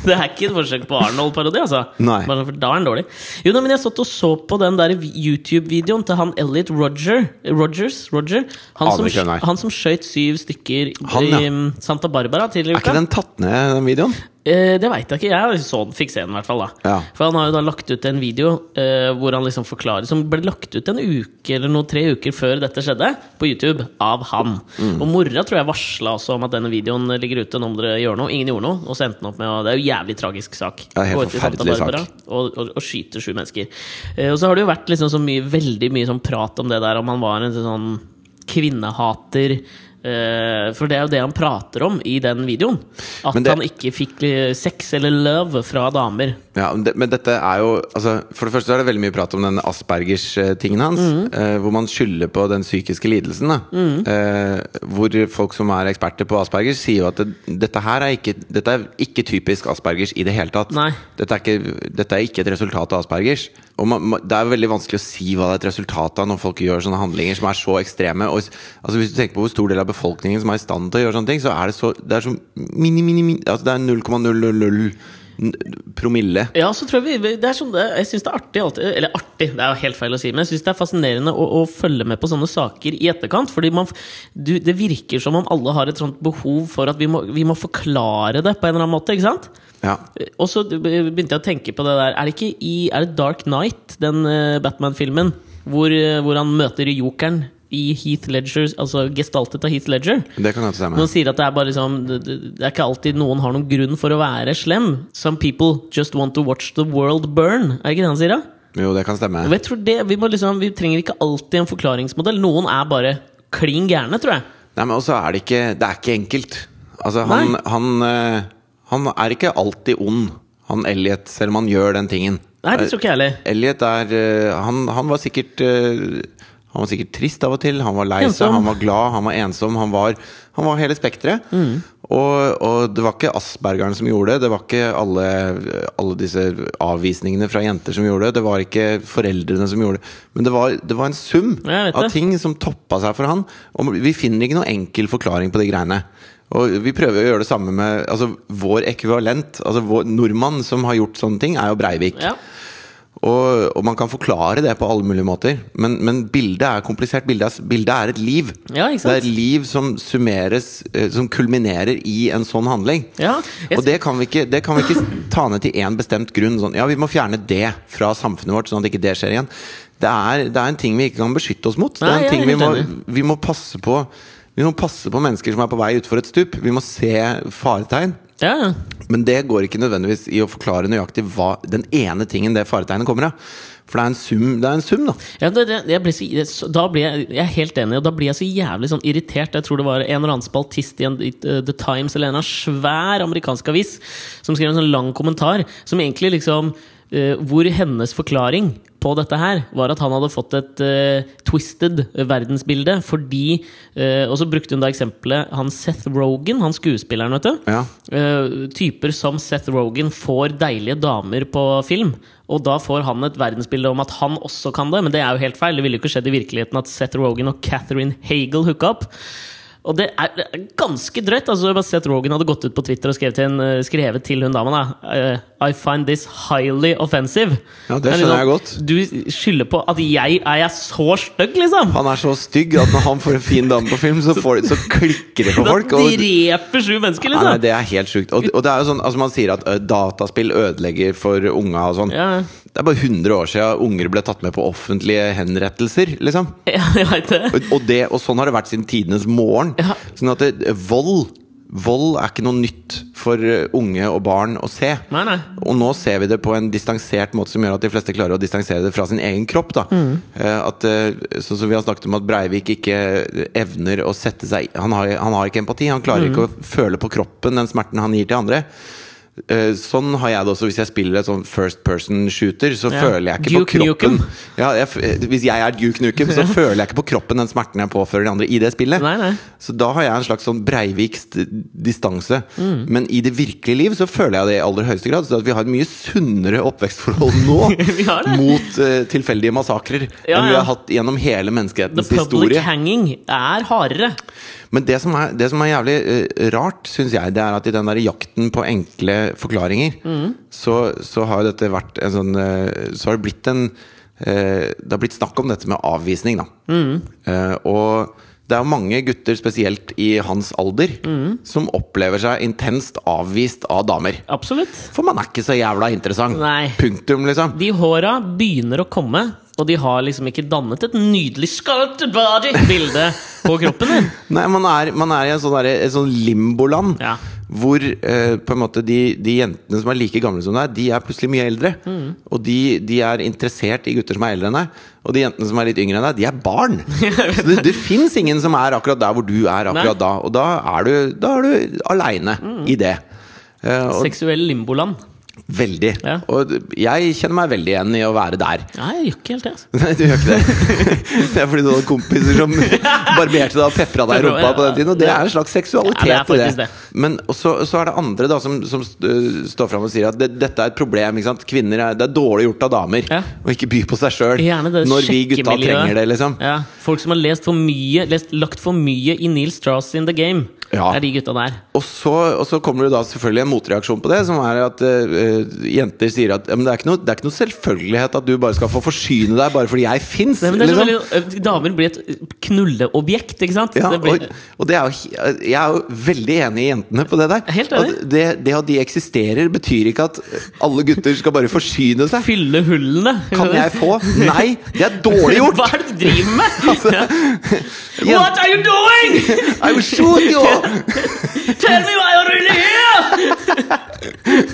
Det er ikke et forsøk på Arnold-parodi, altså. Nei. Da er den dårlig. Jo, men Jeg satt og så på den der YouTube-videoen til han Elliot Roger. Rogers? Roger? Han, som, han som skjøt syv stykker Han, ja. i um, Santa Barbara tidligere Er ikke den tatt ned, den videoen? Eh, det veit jeg ikke. Jeg så, fikk se den, i hvert fall. da Ja. For han har jo da lagt ut en video eh, hvor han liksom forklarer som ble lagt ut en uke eller noe tre uker før dette skjedde, på YouTube, av han. Mm. Og mora tror jeg varsla også om at denne videoen ligger ute. Nå må dere gjøre noe. Ingen gjorde noe, og så endte den opp med å Det er jo jævlig tragisk sak. Ja, helt forferdelig sak. Og, og, og skyter sju mennesker. Eh, og så har det jo vært liksom så mye, veldig mye sånn prat om det der, om han var en sånn kvinnehater. Eh, for det er jo det han prater om i den videoen. At det- han ikke fikk eh, sex eller love fra damer. Ja, men det, men dette er jo altså, For det første er det veldig mye prat om den Aspergers-tingen hans. Mm. eh, hvor man skylder på den psykiske lidelsen. Da. Eh, hvor folk som er eksperter på Aspergers, sier jo at det, dette her er ikke, dette er ikke typisk Aspergers i det hele tatt. Dette er, ikke, dette er ikke et resultat av Aspergers. Og man, man, Det er veldig vanskelig å si hva det er et resultat av når folk gjør sånne handlinger som er så ekstreme. Og, altså Hvis du tenker på hvor stor del av befolkningen som er i stand til å gjøre sånne ting, så er det så, det er så mini, mini, mini altså Det er 0,000 promille. Ja, så tror jeg vi Det er sånn det, Jeg syns det er artig alltid Eller artig, det er jo helt feil å si, men jeg syns det er fascinerende å, å følge med på sånne saker i etterkant. Fordi man, du, det virker som om alle har et sånt behov for at vi må, vi må forklare det på en eller annen måte. ikke sant? Ja. Og så begynte jeg å tenke på det der Er det ikke i Er det Dark Knight, den eh, Batman-filmen, hvor, eh, hvor han møter jokeren i Heath Ledger, altså gestaltet av Heath Ledger? Det kan jeg stemme. Når sier at det er bare liksom det, er ikke alltid noen har noen grunn for å være slem. Some people just want to watch the world burn. Er det ikke det han sier, da? Jo, det kan stemme. Det, vi, liksom, vi trenger ikke alltid en forklaringsmodell. Noen er bare klin gærne, tror jeg. Nei, men også er det ikke Det er ikke enkelt. Altså, han, han, eh, han er ikke alltid ond, han Elliot, selv om han gjør den tingen. Nei, det tror ikke jeg heller. Elliot er eh, han, han var sikkert eh, Han var sikkert trist av og til. Han var lei seg, han var glad, han var ensom. Han var, han var hele spekteret. Mm. Og, og det var ikke aspergeren som gjorde det. Det var ikke alle, alle disse avvisningene fra jenter som gjorde det. Det var ikke foreldrene som gjorde det. Men det var, det var en sum av ting som toppa seg for han. Og vi finner ikke noen enkel forklaring på de greiene. Og vi prøver å gjøre det samme med altså, vår ekvivalent. Altså vår nordmann som har gjort sånne ting, er jo Breivik. Ja. Og, og man kan forklare det på alle mulige måter, men, men bildet er komplisert. Bildet er, bildet er et liv. Ja? Det er et liv som summeres, eh, som kulminerer i en sånn handling. Ja, jeg- Og det kan, vi ikke, det kan vi ikke ta ned til én bestemt grunn. Sånn, ja, vi må fjerne det fra samfunnet vårt, sånn at ikke det skjer igjen. Det er, det er en ting vi ikke kan beskytte oss mot. Det er en ting vi må, vi må passe på. Vi må passe på mennesker som er på vei utfor et stup. Vi må se faretegn. ja, ja. Men det går ikke nødvendigvis i å forklare nøyaktig hva den ene tingen det faretegnet kommer av. For det er en sum, det er en sum da. Ja, det, det, jeg, så, da blir jeg, jeg er helt enig, og da blir jeg så jævlig sånn irritert. Jeg tror det var en eller annen spaltist i, en, uh, The Times eller en eller svær amerikansk avis som skrev en sånn lang kommentar som egentlig liksom Hvor hennes forklaring på dette her var at han hadde fått et uh, twisted verdensbilde fordi uh, Og så brukte hun da eksempelet han Seth Rogan, han skuespilleren, vet du. Ja. Uh, typer som Seth Rogan får deilige damer på film. Og da får han et verdensbilde om at han også kan det, men det er jo helt feil. Det ville jo ikke skjedd i virkeligheten at Seth Rogan og Catherine Hagel hooka opp. Og det er det er ganske drøyt. altså Seth Rogan hadde gått ut på Twitter og skrevet til, en, eh, skrevet til hun dama da eh, I find this highly offensive. Ja, det er skjønner jeg godt. Du skylder på at jeg er jeg så stygg, liksom! Han er så stygg at når han får en fin dame på film, så, får, så klikker det for folk. Da dreper sju mennesker, Nei, nei, liksom! det er helt sjukt. Og, og det er jo sånn, altså man sier at dataspill ødelegger for unga og sånn. Ja, Det er bare 100 år siden unger ble tatt med på offentlige henrettelser, liksom. ja, jeg vet det. Og, og, det, og sånn har det vært siden tidenes morgen. Ja. Sånn at det, vold Vold er ikke noe nytt for unge og barn å se. Nei, nei. Og nå ser vi det på en distansert måte som gjør at de fleste klarer å distansere det fra sin egen kropp. Da. Eh, At, eh, sånn som vi har snakket om at Breivik ikke evner å sette seg Han har, han har ikke empati. Han klarer ikke å føle på kroppen den smerten han gir til andre. Eh, Sånn har jeg det også hvis jeg spiller et sånn first person shooter. Så Ja. føler jeg ikke Duke på kroppen ja, jeg, eh, Hvis jeg er Duke Nukem, så føler jeg ikke på kroppen den smerten jeg påfører de andre i det spillet. Nei, nei. Så da har jeg en slags sånn breivikst distanse. Mm. Men i det virkelige liv så føler jeg det i aller høyeste grad. Så at vi har et mye sunnere oppvekstforhold nå mot uh, tilfeldige massakrer Ja, enn vi har hatt gjennom hele The public historie. hanging er hardere. Men det som er, det som er jævlig eh, rart, syns jeg, det er at i den der jakten på enkle forklaringer, så, så har jo dette vært en sånn eh, Så har det blitt en eh, Det har blitt snakk om dette med avvisning, da. Eh, og det er jo mange gutter, spesielt i hans alder, som opplever seg intenst avvist av damer. Absolutt. For man er ikke så jævla interessant. Nei. Punktum, liksom. De håra begynner å komme, og de har liksom ikke dannet et nydelig sculpted body-bilde på kroppen din. Nei, man er, man er i en sånn, der, et sånn limboland. Ja. Hvor eh, på en måte de, de jentene som er like gamle som deg, de er plutselig mye eldre. Mm. Og de, de er interessert i gutter som er eldre enn deg. Og de jentene som er litt yngre enn deg, de er barn! Så det, det fins ingen som er akkurat der hvor du er akkurat Nei. Mm. da. Og da er du, da er du aleine i det. Eh, og Seksuell limboland. Veldig. Ja. Og jeg kjenner meg veldig igjen i å være der. Nei, jeg gjør ikke helt det. Altså. Nei, du gjør ikke det. Det er fordi du hadde kompiser som barberte deg og pepra deg i rumpa på den tiden. Og det er en slags seksualitet Ja, det i det. det. Men så, så er det andre da som, som står fram og sier at det, dette er et problem. Ikke sant? Kvinner er, Det er dårlig gjort av damer Ja. å ikke by på seg sjøl når vi gutta trenger det. liksom Ja, Folk som har lest for mye lest, lagt for mye i Neil Strauss in the game. Ja. Det er de gutta der. Og så, og så kommer det da selvfølgelig en motreaksjon på det, som er at uh, jenter sier at men det, er noe, det er ikke noe selvfølgelighet at du bare skal få forsyne deg bare fordi jeg fins. Liksom. veldig, damer blir et knulleobjekt, ikke sant? Ja, det blir, og, og det er jo, jeg er jo veldig enig i jentene på det der. Helt enig. At det, det at de eksisterer, betyr ikke at alle gutter skal bare forsyne seg. Fylle hullene. Kan jeg få? Nei, det er dårlig gjort! Hva er det du driver med? Jent- What are you doing? I will shoot you! Tell me why you're really here!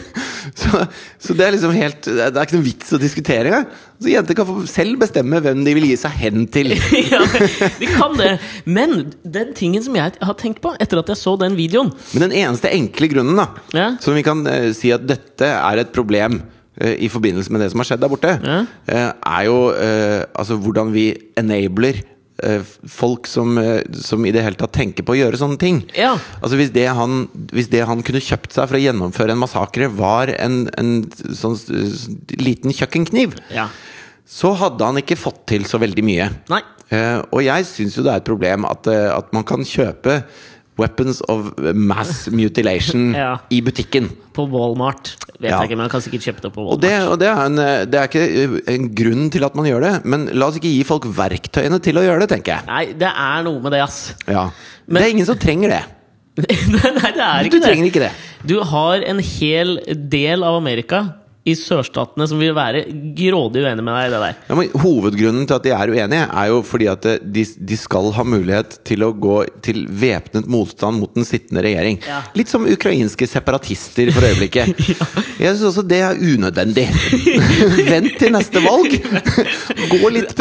Så, så det er liksom helt Det er ikke noen vits å diskutere engang. Så jenter kan få selv bestemme hvem de vil gi seg hen til. ja, de kan det. Men den tingen som jeg har tenkt på etter at jeg så den videoen Men den eneste enkle grunnen da Ja. som vi kan uh, si at dette er et problem uh, i forbindelse med det som har skjedd der borte, Ja. uh, er jo altså hvordan vi enabler folk som, eh, som i det hele tatt tenker på å gjøre sånne ting. Ja. Altså hvis det, han, hvis det han kunne kjøpt seg for å gjennomføre en massakre, var en, en sånn liten kjøkkenkniv, Ja. så hadde han ikke fått til så veldig mye. Nei. Eh, og jeg syns jo det er et problem at, eh, at man kan kjøpe weapons of mass mutilation Ja. i butikken. På Walmart. Vet Ja. jeg ikke, men kan sikkert kjøpe det på Og det, og det, er en, eh, det er ikke eh, en grunn til at man gjør det, men la oss ikke gi folk verktøyene til å gjøre det, tenker jeg. Nei, det er noe med det, ass. Ja. Men- det er ingen som trenger det. Nei, det er Du ikke det. trenger ikke det. Du har en hel del av Amerika i sørstatene som vil være grådig uenig med deg i det der. Ja, men hovedgrunnen til at de er uenige, er jo fordi at eh, de, de skal ha mulighet til å gå til væpnet motstand mot den sittende regjering. Ja. Litt som ukrainske separatister for øyeblikket. Jeg syns også det er unødvendig. Vent til neste valg! Gå litt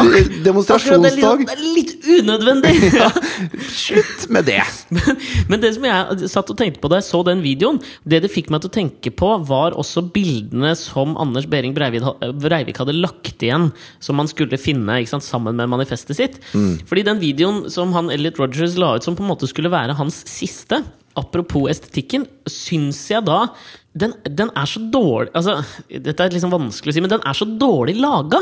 demonstrasjonsdag. det er litt unødvendig! Ja, slutt med det! Men, men det som jeg satt og tenkte på da jeg så den videoen, det det fikk meg til å tenke på, var også bildene som Anders Behring Breivik, hadde lagt igjen, som han skulle finne sant, sammen med manifestet sitt. Fordi den videoen som han Elliot Rogers la ut, som på en måte skulle være hans siste Apropos estetikken, syns jeg da den, den er så dårlig altså, Dette er liksom vanskelig å si, men den er så dårlig laga!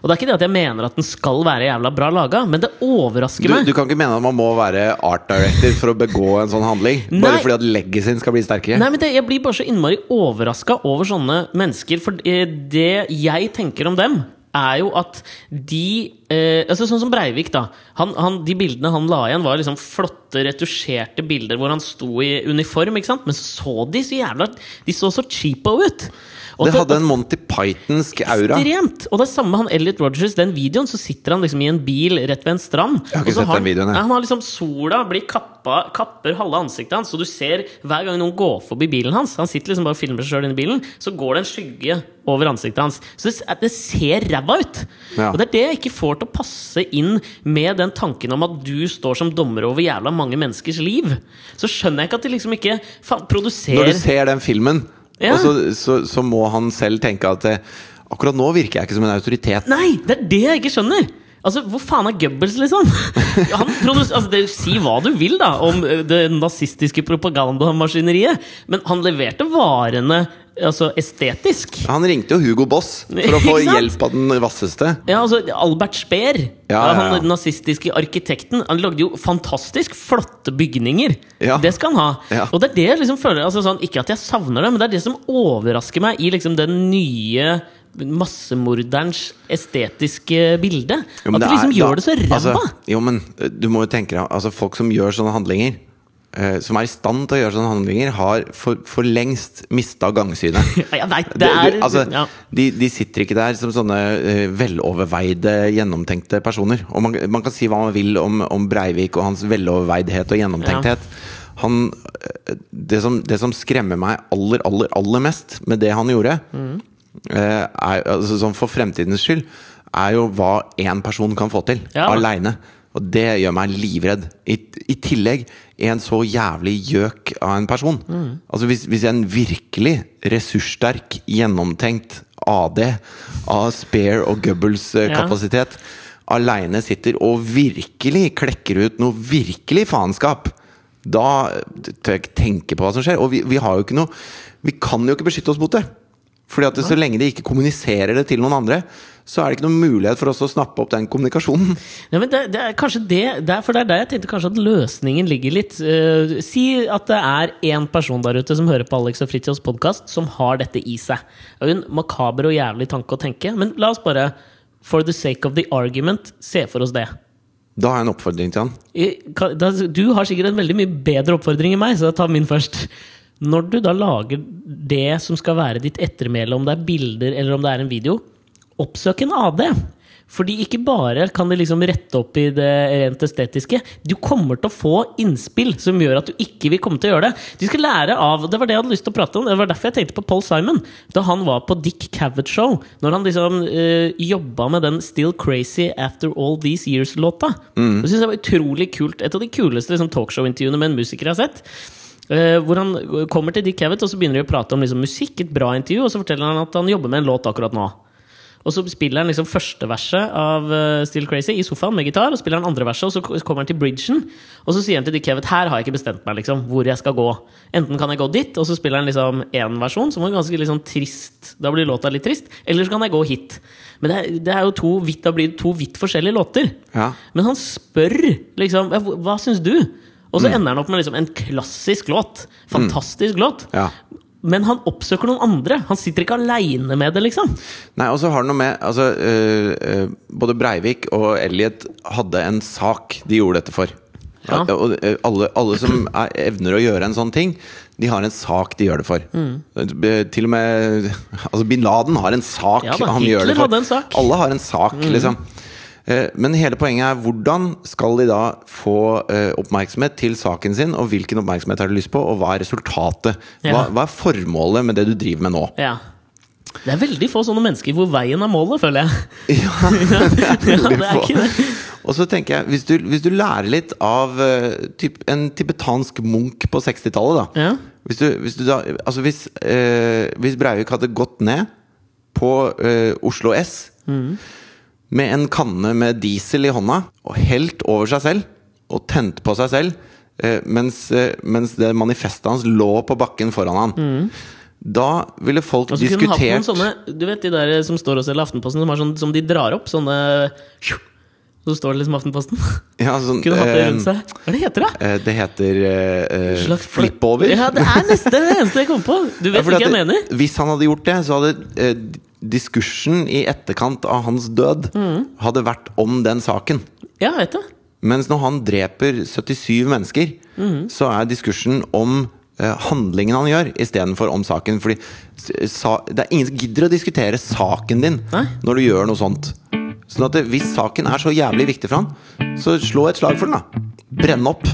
Og det er ikke det at jeg mener at den skal være jævla bra laga, men det overrasker Du, meg. du kan ikke mene at man må være art director for å begå en sånn handling? Nei. Bare fordi at legget sin skal bli sterkere? Nei, men det, Jeg blir bare så innmari overraska over sånne mennesker. For eh, det jeg tenker om dem, er jo at de eh, altså Sånn som Breivik, da. Han, han, de bildene han la igjen, var liksom flotte, retusjerte bilder hvor han sto i uniform. ikke sant? Men så så de så jævla De så så cheapo ut! Det hadde en Monty Pythonsk aura. Ekstremt! Og det er samme med han Elliot Rogers. Den videoen så sitter han liksom i en bil rett ved en strand. Jeg har ikke sett den videoen, jeg. Han har liksom Sola blir kappa, kapper halve ansiktet hans, så du ser hver gang noen går forbi bilen hans Han sitter liksom bare og filmer seg sjøl inni bilen, så går det en skygge over ansiktet hans. Så det, det ser ræva ut! Ja. Og det er det jeg ikke får til å passe inn med den tanken om at du står som dommer over jævla mange menneskers liv. Så skjønner jeg ikke at de liksom ikke faen, produserer Når du ser den filmen, Ja. og så, så, så må han selv tenke at eh, akkurat nå virker jeg ikke som en autoritet. Nei, det er det jeg ikke skjønner! Altså, Hvor faen er Goebbels, liksom? Han altså, det, si hva du vil da om eh, det nazistiske propagandamaskineriet, men han leverte varene altså estetisk. Han ringte jo Hugo Boss for å få hjelp av den vasseste. Ja, altså Albert Speer, Ja, ja, han nazistiske arkitekten, han lagde jo fantastisk flotte bygninger. Det skal han ha. Og det er det jeg liksom føler altså sånn, Ikke at jeg savner det, men det er det som overrasker meg i liksom den nye massemorderens estetiske bilde. Jo, at de liksom er- gjør da- det så ræva! Altså, jo, men eh, du må jo tenke deg altså, Folk som gjør sånne handlinger, som er i stand til å gjøre sånne handlinger, har for, for lengst mista gangsynet. ja, vet, det er du, altså, ja. de, de sitter ikke der som sånne uh, veloverveide, gjennomtenkte personer. Og man, man kan si hva man vil om, om Breivik og hans veloverveidhet og gjennomtenkthet. Han, eh, det, som, det som skremmer meg aller, aller, aller mest med det han gjorde, Mm. eh, er, altså, for fremtidens skyld, er jo hva én person kan få til Ja. aleine. Og det gjør meg livredd. I, I tillegg en så jævlig gjøk av en person. Mm. Altså hvis, hvis en virkelig ressurssterk, gjennomtenkt AD av Spare og Goebbels eh, Ja. kapasitet aleine sitter og virkelig klekker ut noe virkelig faenskap, da tør jeg ikke tenke på hva som skjer. Og vi, vi har jo ikke noe Vi kan jo ikke beskytte oss mot det. Fordi at det, Så lenge de ikke kommuniserer det til noen andre, så er det ikke noen mulighet for oss å snappe opp den kommunikasjonen. Ja, men det, det er kanskje det, det er, For det er der jeg tenkte kanskje at løsningen ligger litt. Uh, si at det er én person der ute som hører på Alex og Fritjofs podkast, som har dette i seg. Det er jo en makaber og jævlig tanke å tenke, men la oss bare, for the sake of the argument, se for oss det. Da har jeg en oppfordring til han. Du har sikkert en veldig mye bedre oppfordring enn meg, så jeg tar min først. Når du da lager det som skal være ditt ettermæle, om det er bilder eller om det er en video, oppsøk en AD. Fordi ikke bare kan det liksom rette opp i det rent estetiske, du kommer til å få innspill som gjør at du ikke vil komme til å gjøre det. Du skal lære av Det var det jeg hadde lyst til å prate om. Det var derfor jeg tenkte på Paul Simon. Da han var på Dick Cavett Show. Når han liksom øh, jobba med den Still Crazy After All These Years-låta. Det synes jeg var utrolig kult. Et av de kuleste liksom, talkshow-intervjuene med en musiker jeg har sett. Eh, hvor han kommer til Dick Cavett og så begynner de å prate om liksom, musikk. Et bra intervju, og så forteller han at han jobber med en låt akkurat nå. Og så spiller han liksom første verset av eh, Still Crazy i sofaen med gitar. Og spiller han andre verset, og så kommer han til bridgen. Og så sier han til Dick Cavett her har jeg ikke bestemt meg liksom, hvor jeg skal gå. Enten kan jeg gå dit, og så spiller han liksom én versjon som var ganske liksom trist. Da blir låta litt trist. Eller så kan jeg gå hit. Men det er, det er jo to vidt, da blir det to vidt forskjellige låter. Ja. Men han spør liksom Hva syns du? Og så ender han opp med liksom en klassisk låt. Fantastisk låt. Ja. Men han oppsøker noen andre. Han sitter ikke aleine med det, liksom. Nei, og så har det noe med altså, øh, øh, Både Breivik og Elliot hadde en sak de gjorde dette for. Ja. Og øh, alle, alle som er, evner å gjøre en sånn ting, de har en sak de gjør det for. Mm. Eh, Til og med altså Bin Laden har en sak Ja da, han gjør det for. hadde en sak. Mm. Alle har en sak, liksom. Eh, Men hele poenget er hvordan skal de da få eh, oppmerksomhet til saken sin, og hvilken oppmerksomhet har de lyst på, og hva er resultatet? Hva, hva er formålet med det du driver med nå? Ja. Det er veldig få sånne mennesker hvor veien er målet, føler jeg. Ja, ja, veldig det er få. ikke det. Og så tenker jeg, hvis du, hvis du lærer litt av eh, typ, en tibetansk munk på 60-tallet, da Ja. Hvis, du, hvis, du da, altså hvis, eh, hvis Breivik hadde gått ned på eh, Oslo S med en kanne med diesel i hånda og helt over seg selv og tent på seg selv, eh, mens, eh, mens det manifestet hans lå på bakken foran han, da ville folk Og så kunne hatt noen sånne Du vet de der som står og selger Aftenposten, som, har sånn, som de drar opp? Sånne Så står det liksom Aftenposten. ja, sånn, Kunne hatt det eh, rundt seg. Hva det heter det? eh, Det heter uh, flip-over. Ja, det er nesten det eneste jeg kom på! Du Ja, vet fordi hva jeg mener? Hvis han hadde gjort det, så hadde eh, diskursen i etterkant av hans død Mm. Hadde vært om den saken. Ja, vet du. Mens når han dreper 77 mennesker, Mm. så er diskursen om eh, handlingen han gjør, istedenfor om saken. Fordi sa, det er ingen som gidder å diskutere saken din Nei. når du gjør noe sånt. Sånn at det, Hvis saken er så jævlig viktig for han, så slå et slag for den, da. Brenn opp.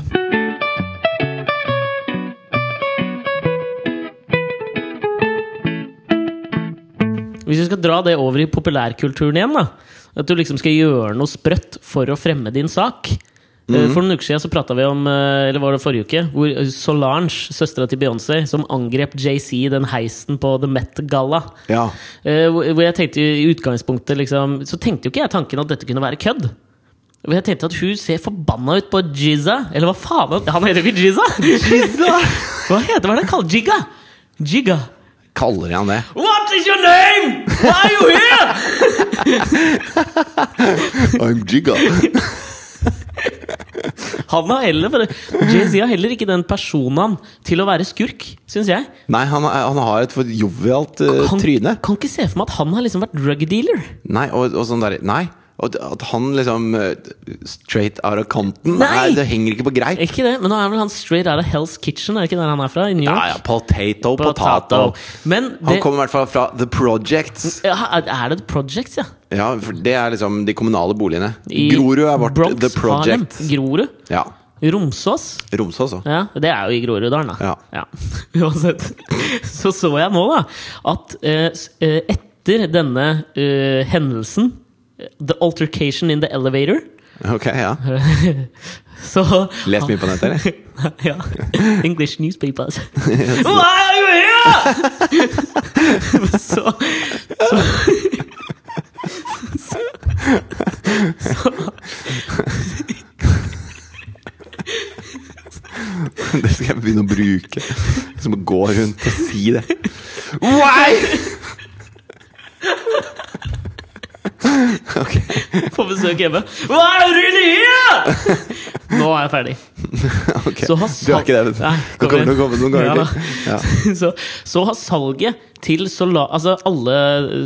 Hvis vi skal dra det over i populærkulturen igjen, da at du liksom skal gjøre noe sprøtt for å fremme din sak. Eh, For noen uker siden så prata vi om eh, Eller var det forrige uke? Hvor Solange, søstera til Beyoncé, som angrep JC i den heisen på The Met-galla. Ja. Eh, hvor jeg tenkte i utgangspunktet liksom, Så tenkte jo ikke jeg tanken at dette kunne være kødd. Og jeg tenkte at hun ser forbanna ut på Jizza. Eller hva faen? Han heter ikke Jizza! Hva heter hva er det han kaller Jigga? Jigga. Kaller jeg han det? What is your name? Why are you here? I'm Jigga. Han har heller for Jay-Z har heller ikke den personaen til å være skurk, syns jeg. Nei, han, han har et for jovialt uh, Kan, tryne. kan ikke se for meg at han har liksom vært drug dealer. Nei, og, og sånn der Nei. Og at han liksom eh, Straight out of Compton Nei! Nei, Det henger ikke på greip. Ikke det, men nå er vel han straight out of Hell's Kitchen, er det ikke der han er fra? I New York? Ja, ja, potato, potato. Men Han det, kommer i hvert fall fra The Projects. ja, er det The Projects, ja? Ja, for Det er liksom de kommunale boligene. I Grorud er vårt Bronx, The Project. Grorud. Ja. Romsås. Romsås òg. Ja, Det er jo i Groruddalen, da. Ja. Uansett. Så så jeg nå, da, at eh, s- eh, etter denne eh, hendelsen, The altercation in the elevator, Ok, ja. så Les mye på nettet, eller? ja. English newspapers. Why are you here?! så, så, så, Det skal jeg begynne å bruke. Som å gå rundt og si det. Why?! Ok, På besøk hjemme. You really here?! Nå er jeg ferdig. okay. Så har Du er ikke det, vet du. Nei, Det kommer til å komme noen ganger til. Ja. så, så har salget til Sola, altså alle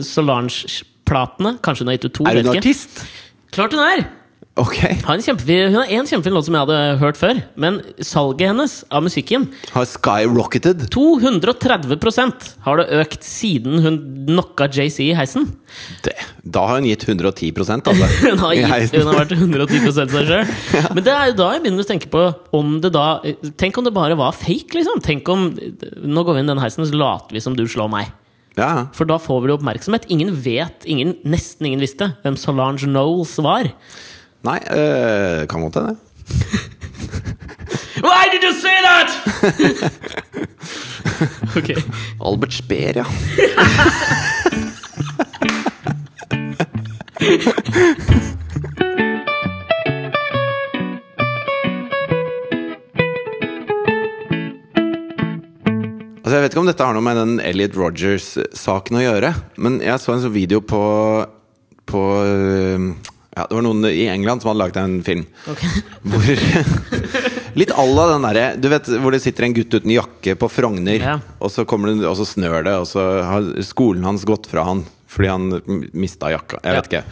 Solange-platene Kanskje hun har gitt ut to, Er hun artist? Klart hun er! Ok. Har en hun har én kjempefin låt som jeg hadde hørt før. Men salget hennes av musikken Har skyrocketed. 230% har det økt siden hun knocka JC i heisen. Det. Da har hun gitt 110 altså. Hun har, gitt, hun har vært 110% seg sjøl. Men det er jo da jeg begynner å tenke på om det da Tenk om det bare var fake, liksom. Tenk om Nå går vi inn den heisen, så later vi som du slår meg. Ja. For da får vi oppmerksomhet. Ingen vet, ingen, nesten ingen visste hvem Solange Knowles var. Nei, øh, kan godt hende. Why did you say that?! ok. Albert Speer, ja. Altså Jeg vet ikke om dette har noe med den Elliot Rogers-saken å gjøre, men jeg så en sånn video på, på øh, ja, Det var noen i England som hadde laget en film. Okay. Hvor Litt à la den derre Du vet hvor det sitter en gutt uten jakke på Frogner, Ja. og, så kommer det, og så snør det, og så har skolen hans gått fra han fordi han mista jakka. Jeg Ja. vet ikke.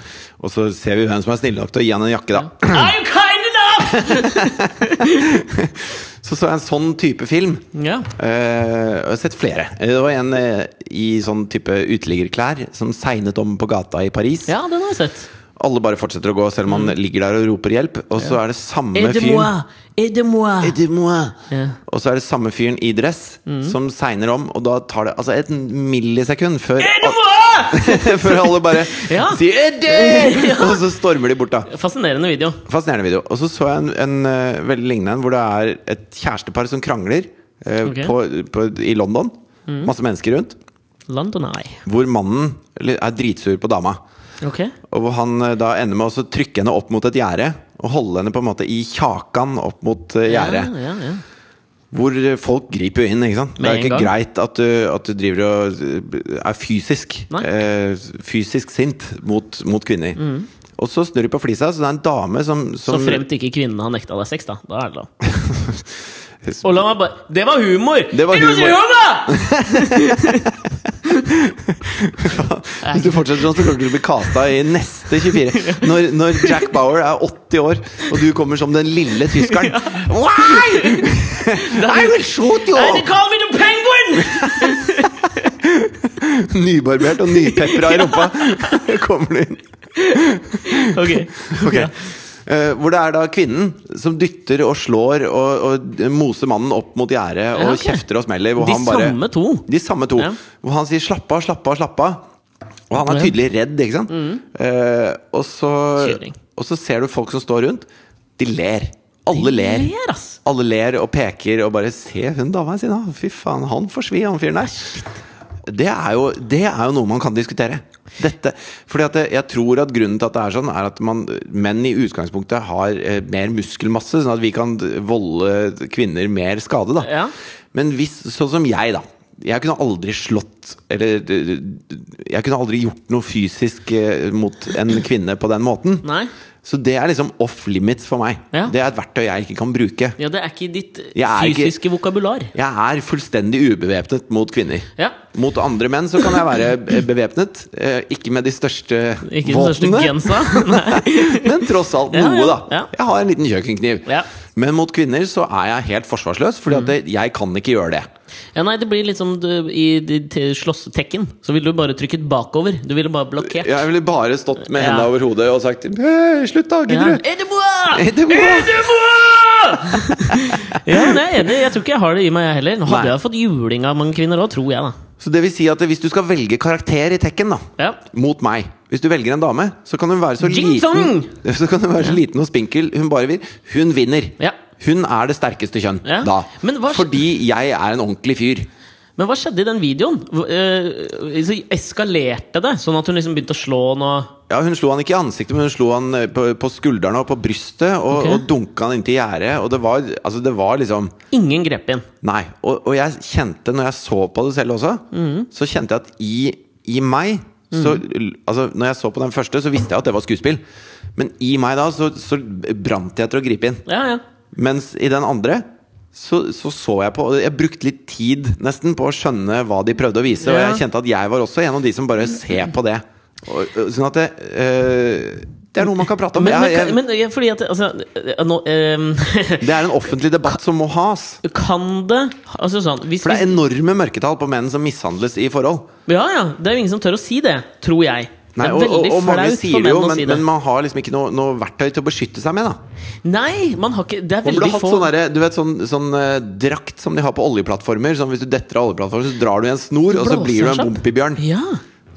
Og så ser vi hvem som er snille nok til å gi han en jakke, da. Are you kind enough?! Så så jeg en sånn type film. ja. Eh, jeg har sett flere. Det var en eh, i sånn type uteliggerklær som segnet om på gata i Paris. ja, den har jeg sett. Alle bare fortsetter å gå selv om han ligger der og roper hjelp. Og så er det samme fyren. Og så er det samme fyren i dress som segner om, og da tar det altså et millisekund før, før alle bare Ja. sier 'Eddie!' Og så stormer de bort, da. Fascinerende video. Fascinerende video. Og så så jeg en, en uh, veldig lignende en hvor det er et kjærestepar som krangler uh, okay. på, på, i London. Masse mennesker rundt. London Eye. Hvor mannen er dritsur på dama. Ok. Og hvor han eh, da ender med å trykke henne opp mot et gjerde. Og holde henne på en måte i kjakan opp mot eh, gjerdet. Ja, ja, ja. Hvor eh, folk griper jo inn. ikke sant? Det er ikke gang. greit at du, at du driver og er fysisk eh, Fysisk sint mot, mot kvinner. Og så snur de på flisa, så det er en dame som, Så fremt ikke kvinnen har nekta deg sex, da. Da er det lov. Og la meg bare Det var humor! Det var humor. humor! Hvis du fortsetter sånn, så kommer du til å bli kasta i neste 24. Når, når Jack Bauer er 80 år, og du kommer som den lille tyskeren Why? I will shoot you! And they call me the penguin! Nybarbert og nypepra i rumpa. Kommer du inn. Ok. Ok. Eh, hvor det er da kvinnen som dytter og slår og, og moser mannen opp mot gjerdet og Ja, okay. kjefter og smeller. Hvor De han bare, samme to. De samme to. Ja. Hvor han sier 'slapp av, slapp av', slapp av. Og han er Mm. tydelig redd, ikke sant? Eh, og, så, og så ser du folk som står rundt. De ler. Alle ler. Ler. Alle ler og peker og bare 'Se hun dama si, da! Fy faen, han får svi, han fyren der'. Det er, jo, det er jo noe man kan diskutere. Dette, fordi at Jeg tror at grunnen til at det er sånn, er at man, menn i utgangspunktet har eh, mer muskelmasse, sånn at vi kan volde kvinner mer skade. da Ja. Men hvis, sånn som jeg, da. Jeg kunne aldri slått Eller jeg kunne aldri gjort noe fysisk eh, mot en kvinne på den måten. Nei? Så det er liksom off limits for meg. Ja. Det er et verktøy jeg ikke kan bruke. Ja, det er ikke i ditt er ikke- fysiske vokabular. Jeg er fullstendig ubevæpnet mot kvinner. Ja. Mot andre menn så kan jeg være eh, bevæpnet. eh, Ikke med de største Ikke den største våpnene, gensa. Men tross alt noe, ja, da. Jeg har en liten kjøkkenkniv. Ja. Men mot kvinner så er jeg helt forsvarsløs, Fordi at jeg kan ikke gjøre det. Ja, nei, det blir litt som du, i, i, til slåssetekken. Så ville du bare trykket bakover. Du ville bare blokkert. Jeg ville bare stått med Ja. hendene over hodet og sagt Slutt, da! Ja. Gidder du? Ja, men jeg er enig. Jeg tror ikke jeg har det i meg, jeg heller. Nå hadde Nei. jeg fått juling av mange kvinner òg, tror jeg, da. Så det vil si at hvis du skal velge karakter i Tekken, da Ja. mot meg Hvis du velger en dame, så kan hun være så liten! Så kan hun være så liten og spinkel hun bare vil. Hun vinner. Ja. Hun er det sterkeste kjønn Ja. da. Fordi jeg er en ordentlig fyr. Men hva skjedde i den videoen? Eh, så eskalerte det, sånn at hun liksom begynte å slå han Ja, Hun slo han ikke i ansiktet, men hun slo han eh, på, på skuldrene og på brystet. Og, okay. og dunka han inntil gjerdet. Og det var, altså, det var liksom Ingen grep inn. Nei. Og, og jeg kjente, når jeg så på det selv også, mm. så kjente jeg at i, i meg så, altså, Når jeg så på den første, så visste jeg at det var skuespill. Men i meg da så, så brant jeg etter å gripe inn. Ja, ja. Mens i den andre så, så så jeg på Jeg brukte litt tid nesten på å skjønne hva de prøvde å vise. Og jeg kjente at jeg var også en av de som bare ser på det. Og, sånn at det øh, Det er noe man kan prate om. Men, men, Jeg- men jeg, fordi at altså, eh, nå, eh, det er en offentlig debatt som må has. Kan det Altså sånn hvis, For det er enorme mørketall på menn som mishandles i forhold. Ja, ja. Det er jo ingen som tør å si det, tror jeg. Nei, og, og, og mange sier det jo, men, si det. men man har liksom ikke noe, noe verktøy til å beskytte seg med. da Nei, man har ikke Det er veldig få sånn, derre- du vet, sånn, sånn uh, drakt som de har på oljeplattformer. Sånn Hvis du detter av oljeplattformer, så drar du i en snor, og så blir du en bompibjørn. Ja.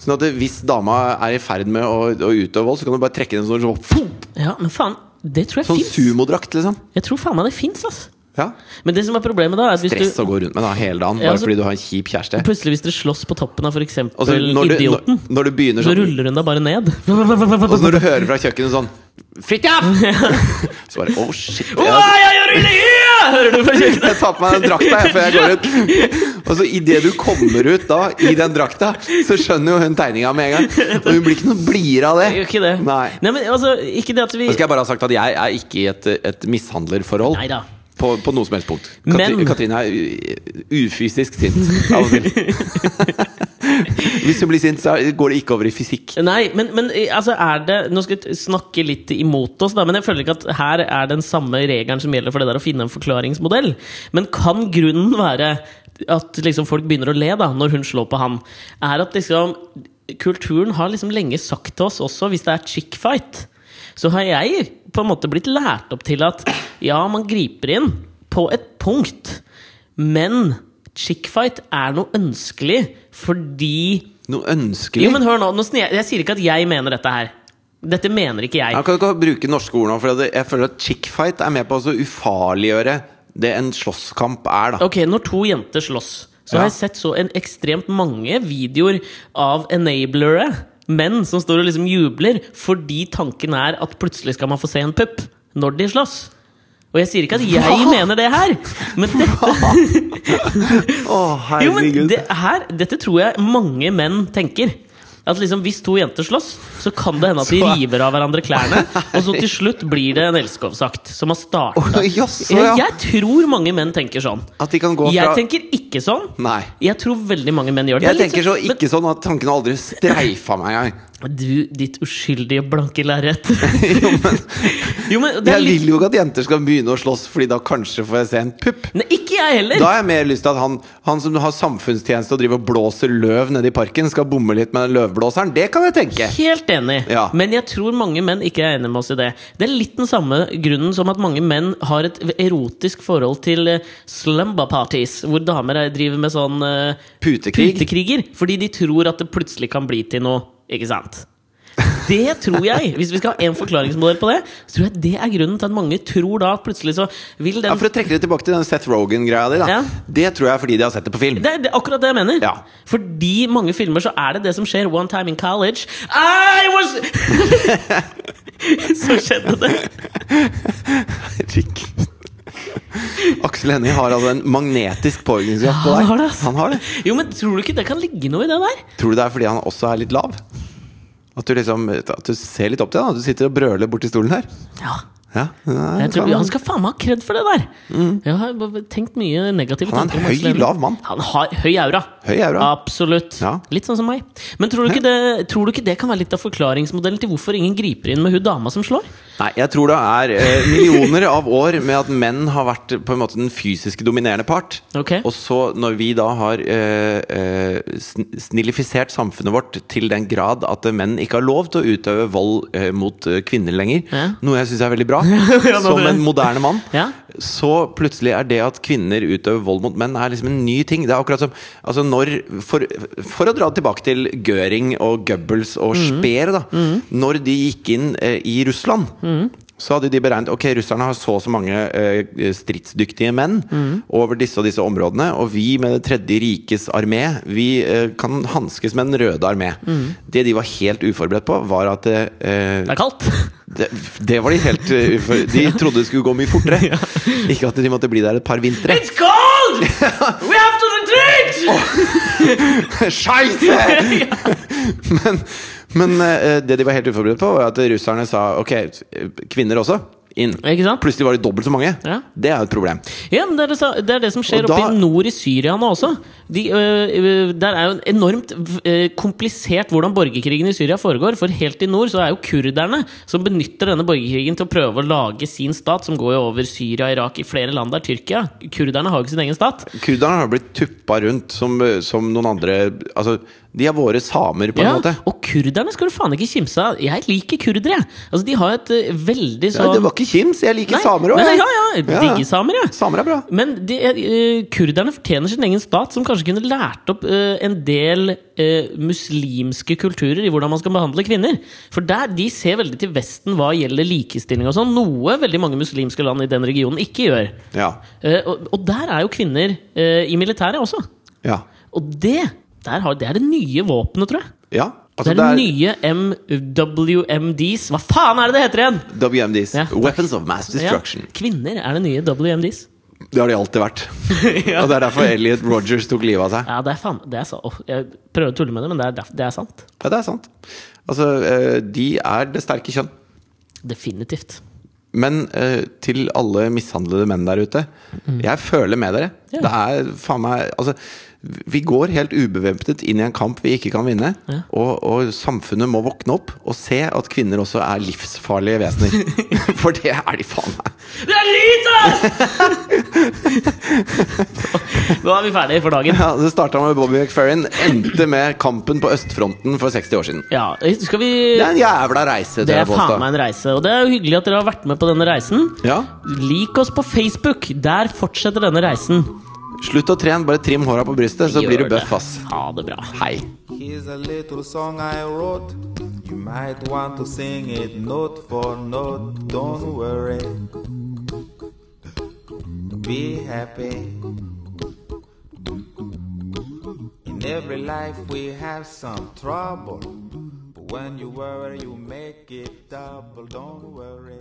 Sånn at hvis dama er i ferd med å, å utøve vold, så kan du bare trekke den sånn så, ja, men faen, det tror jeg Sånn fins. sumodrakt, liksom. Jeg tror faen meg det fins, ass. Ja. Men det som er problemet da, er at hvis Stress du å gå rundt med da hele dagen, Ja, bare altså- fordi du har en kjip kjæreste. Plutselig hvis dere slåss på toppen av f.eks. Og så når, når, Idioten, du begynner så sånn ruller hun deg bare ned. Og så når du hører fra kjøkkenet sånn Fridtjof! Så bare oh shit. Å, Jeg, gjør det! Hører du fra kjøkkenet? jeg tar på meg den drakta jeg, før jeg går ut. Og så idet du kommer ut da i den drakta, så skjønner jo hun tegninga med en gang. Og hun blir ikke noe blidere av det. Ikke det. Nei. men altså, ikke det at vi Så skal jeg bare ha sagt at jeg er ikke i et, et mishandlerforhold. Nei da. På, på noe som helst punkt. Katri, Men- Katrine er ufysisk sint av og til. Hvis hun blir sint, så går det ikke over i fysikk. Nei, men, men eh, altså er det Nå skal vi snakke litt imot oss, da, men jeg føler ikke at her er den samme regelen som gjelder for det der å finne en forklaringsmodell. Men kan grunnen være at liksom folk begynner å le da når hun slår på han, er at liksom kulturen har liksom lenge sagt til oss også, hvis det er chick fight, så har jeg på en måte blitt lært opp til at ja, man griper inn på et punkt, men chick fight er noe ønskelig fordi Noe ønskelig. jo, men hør nå, nå jeg, Jeg sier ikke at jeg mener dette her. Dette mener ikke jeg. Jeg kan ikke bruke norske ord nå, for jeg føler at chickfight er med på å ufarliggjøre det en slåsskamp er. da Ok, Når to jenter slåss, så Ja. har jeg sett så en ekstremt mange videoer av enablere. Menn som står og liksom jubler fordi tanken er at plutselig skal man få se en pupp når de slåss. Og jeg sier ikke at jeg Hva? mener det her, men dette, Å, jo, men herregud. det her, dette tror jeg mange menn tenker. At liksom Hvis to jenter slåss, så kan det hende at de river av hverandre klærne. Og så til slutt blir det en elskovsakt som har starta. Jeg, jeg tror mange menn tenker sånn. At de kan gå Jeg tenker ikke sånn. Nei. Jeg tror veldig mange menn gjør det. Jeg er tenker så sånn- ikke sånn at tanken aldri streifa meg engang. Du, ditt uskyldige blanke lerret. Jo, men jo, men Jeg litt vil jo ikke at jenter skal begynne å slåss, Fordi da kanskje får jeg se en pupp. Nei, ikke jeg heller! Da har jeg mer lyst til at han, han som har samfunnstjeneste og driver og blåser løv nede i parken, skal bomme litt med den løvblåseren. Det kan jeg tenke. Helt enig. Ja. Men jeg tror mange menn ikke er enig med oss i det. Det er litt den samme grunnen som at mange menn har et erotisk forhold til eh, slumber parties, hvor damer er- driver med sånn uh, Putekrig. putekriger. Fordi de tror at det plutselig kan bli til noe. Ikke sant? Det tror jeg. Hvis vi skal ha en forklaringsmodell på det, så tror jeg det er grunnen til at mange tror da at plutselig så vil den Ja, For å trekke det tilbake til den Seth Rogan-greia di, da. Ja. Det tror jeg er fordi de har sett det på film. Det er akkurat det jeg mener. Ja. Fordi mange filmer så er det det som skjer one time in college. I was Så skjedde det. Herregud. Aksel Hennie har altså en magnetisk påvirkningskraft på deg. han har det. Han har det. Jo, men tror du ikke det kan ligge noe i det der? Tror du det er fordi han også er litt lav? At du liksom At du ser litt opp til? At du sitter og brøler borti stolen her? Ja. Ja, nei, tror, han skal faen meg ha kred for det der! Jeg har tenkt mye negative Han er en tanker høy, lav mann. Han har høy aura. Høy aura. Absolutt. Ja. Litt sånn som meg. Men tror du, det, tror du ikke det kan være litt av forklaringsmodellen til hvorfor ingen griper inn med hun dama som slår? Nei, jeg tror det er eh, millioner av år med at menn har vært på en måte den fysiske dominerende part. Okay. Og så når vi da har eh, eh, snillifisert samfunnet vårt til den grad at menn ikke har lov til å utøve vold mot kvinner lenger, Ja. noe jeg syns er veldig bra, Ja, som en moderne mann, Ja. så plutselig er det at kvinner utøver vold mot menn, er liksom en ny ting. Det er akkurat som altså når, for, for å dra tilbake til Göring og Goebbels og Mhm. Speer, da. Når de gikk inn eh, i Russland, Mhm. så hadde de beregnet Ok, russerne har så og så mange eh, stridsdyktige menn mm. over disse og disse områdene, og vi med Det tredje rikes armé, vi eh, kan hanskes med Den røde armé. Det de var helt uforberedt på, var at eh, Mhm. Det er kaldt! det, det var de helt uh, De trodde det skulle gå mye fortere. Ikke at de måtte bli der et par vintre. It's cold! We have to retreat! Scheisse! men men eh, det de var helt uforberedt på, var at russerne sa ok, kvinner også. Inn. Plutselig var de dobbelt så mange. Ja. Det er jo et problem. Ja, det er det, det er det som skjer da- oppe i nord i Syria nå også. De, øh, øh, der er jo en enormt øh, komplisert hvordan borgerkrigen i Syria foregår. For helt i nord så er jo kurderne som benytter denne borgerkrigen til å prøve å lage sin stat, som går jo over Syria, Irak, i flere land der. Tyrkia. Kurderne har jo ikke sin egen stat. Kurderne har blitt tuppa rundt som, som noen andre Altså, de er våre samer, på en Ja, måte. og kurderne skal du faen ikke kimse av. Jeg liker kurdere. Altså, de har et uh, veldig Ja, sånn det var ikke kims. Jeg liker Nei, samer òg. Ja, ja, digger samer, jeg. Samer er bra. Men de, uh, kurderne fortjener sin egen stat, som kanskje kunne lært opp uh, en del muslimske kulturer i hvordan man skal behandle kvinner. For der, de ser veldig til Vesten hva gjelder likestilling og sånn, noe veldig mange muslimske land i den regionen ikke gjør. Ja. Og, og der er jo kvinner i militæret også. Ja. Og det, har, det er det nye våpenet, tror jeg. ja. Altså, det er det nye MWMDs Hva faen er det det heter igjen?! WMDs. Ja. Weapons of Mass Destruction. Ja, kvinner er det nye WMDs. Det har de alltid vært. Og det er derfor Elliot Rogers tok livet av seg. Ja, det er faen det er så, åh, Jeg prøver å tulle med det, men det er, det er sant. Ja, det er sant. Altså, eh, de er det sterke kjønn. Definitivt. Men uh, til alle mishandlede menn der ute, jeg føler med dere. Mm. Ja. Det er faen meg Altså, vi går helt ubevæpnet inn i en kamp vi ikke kan vinne. Ja. Og, og samfunnet må våkne opp og se at kvinner også er livsfarlige vesener. For det er de faen meg. Det er lite! Nå er vi ferdige for dagen. Ja, det starta med Bobby McFerrin, endte med kampen på østfronten for 60 år siden. Ja, skal vi Det er en jævla reise. Det er faen meg en reise. Og det er jo hyggelig at dere har vært med på denne reisen. Ja. Lik oss på Facebook. Der fortsetter denne reisen. Slutt å trene, bare trim håra på brystet, så blir du bøff, ass. Ha det bra. Hei. Here's a little song I wrote. You might want to sing it note for note. Don't worry. Be happy. In every life we have some trouble. But when you worry, you make it double. Don't worry.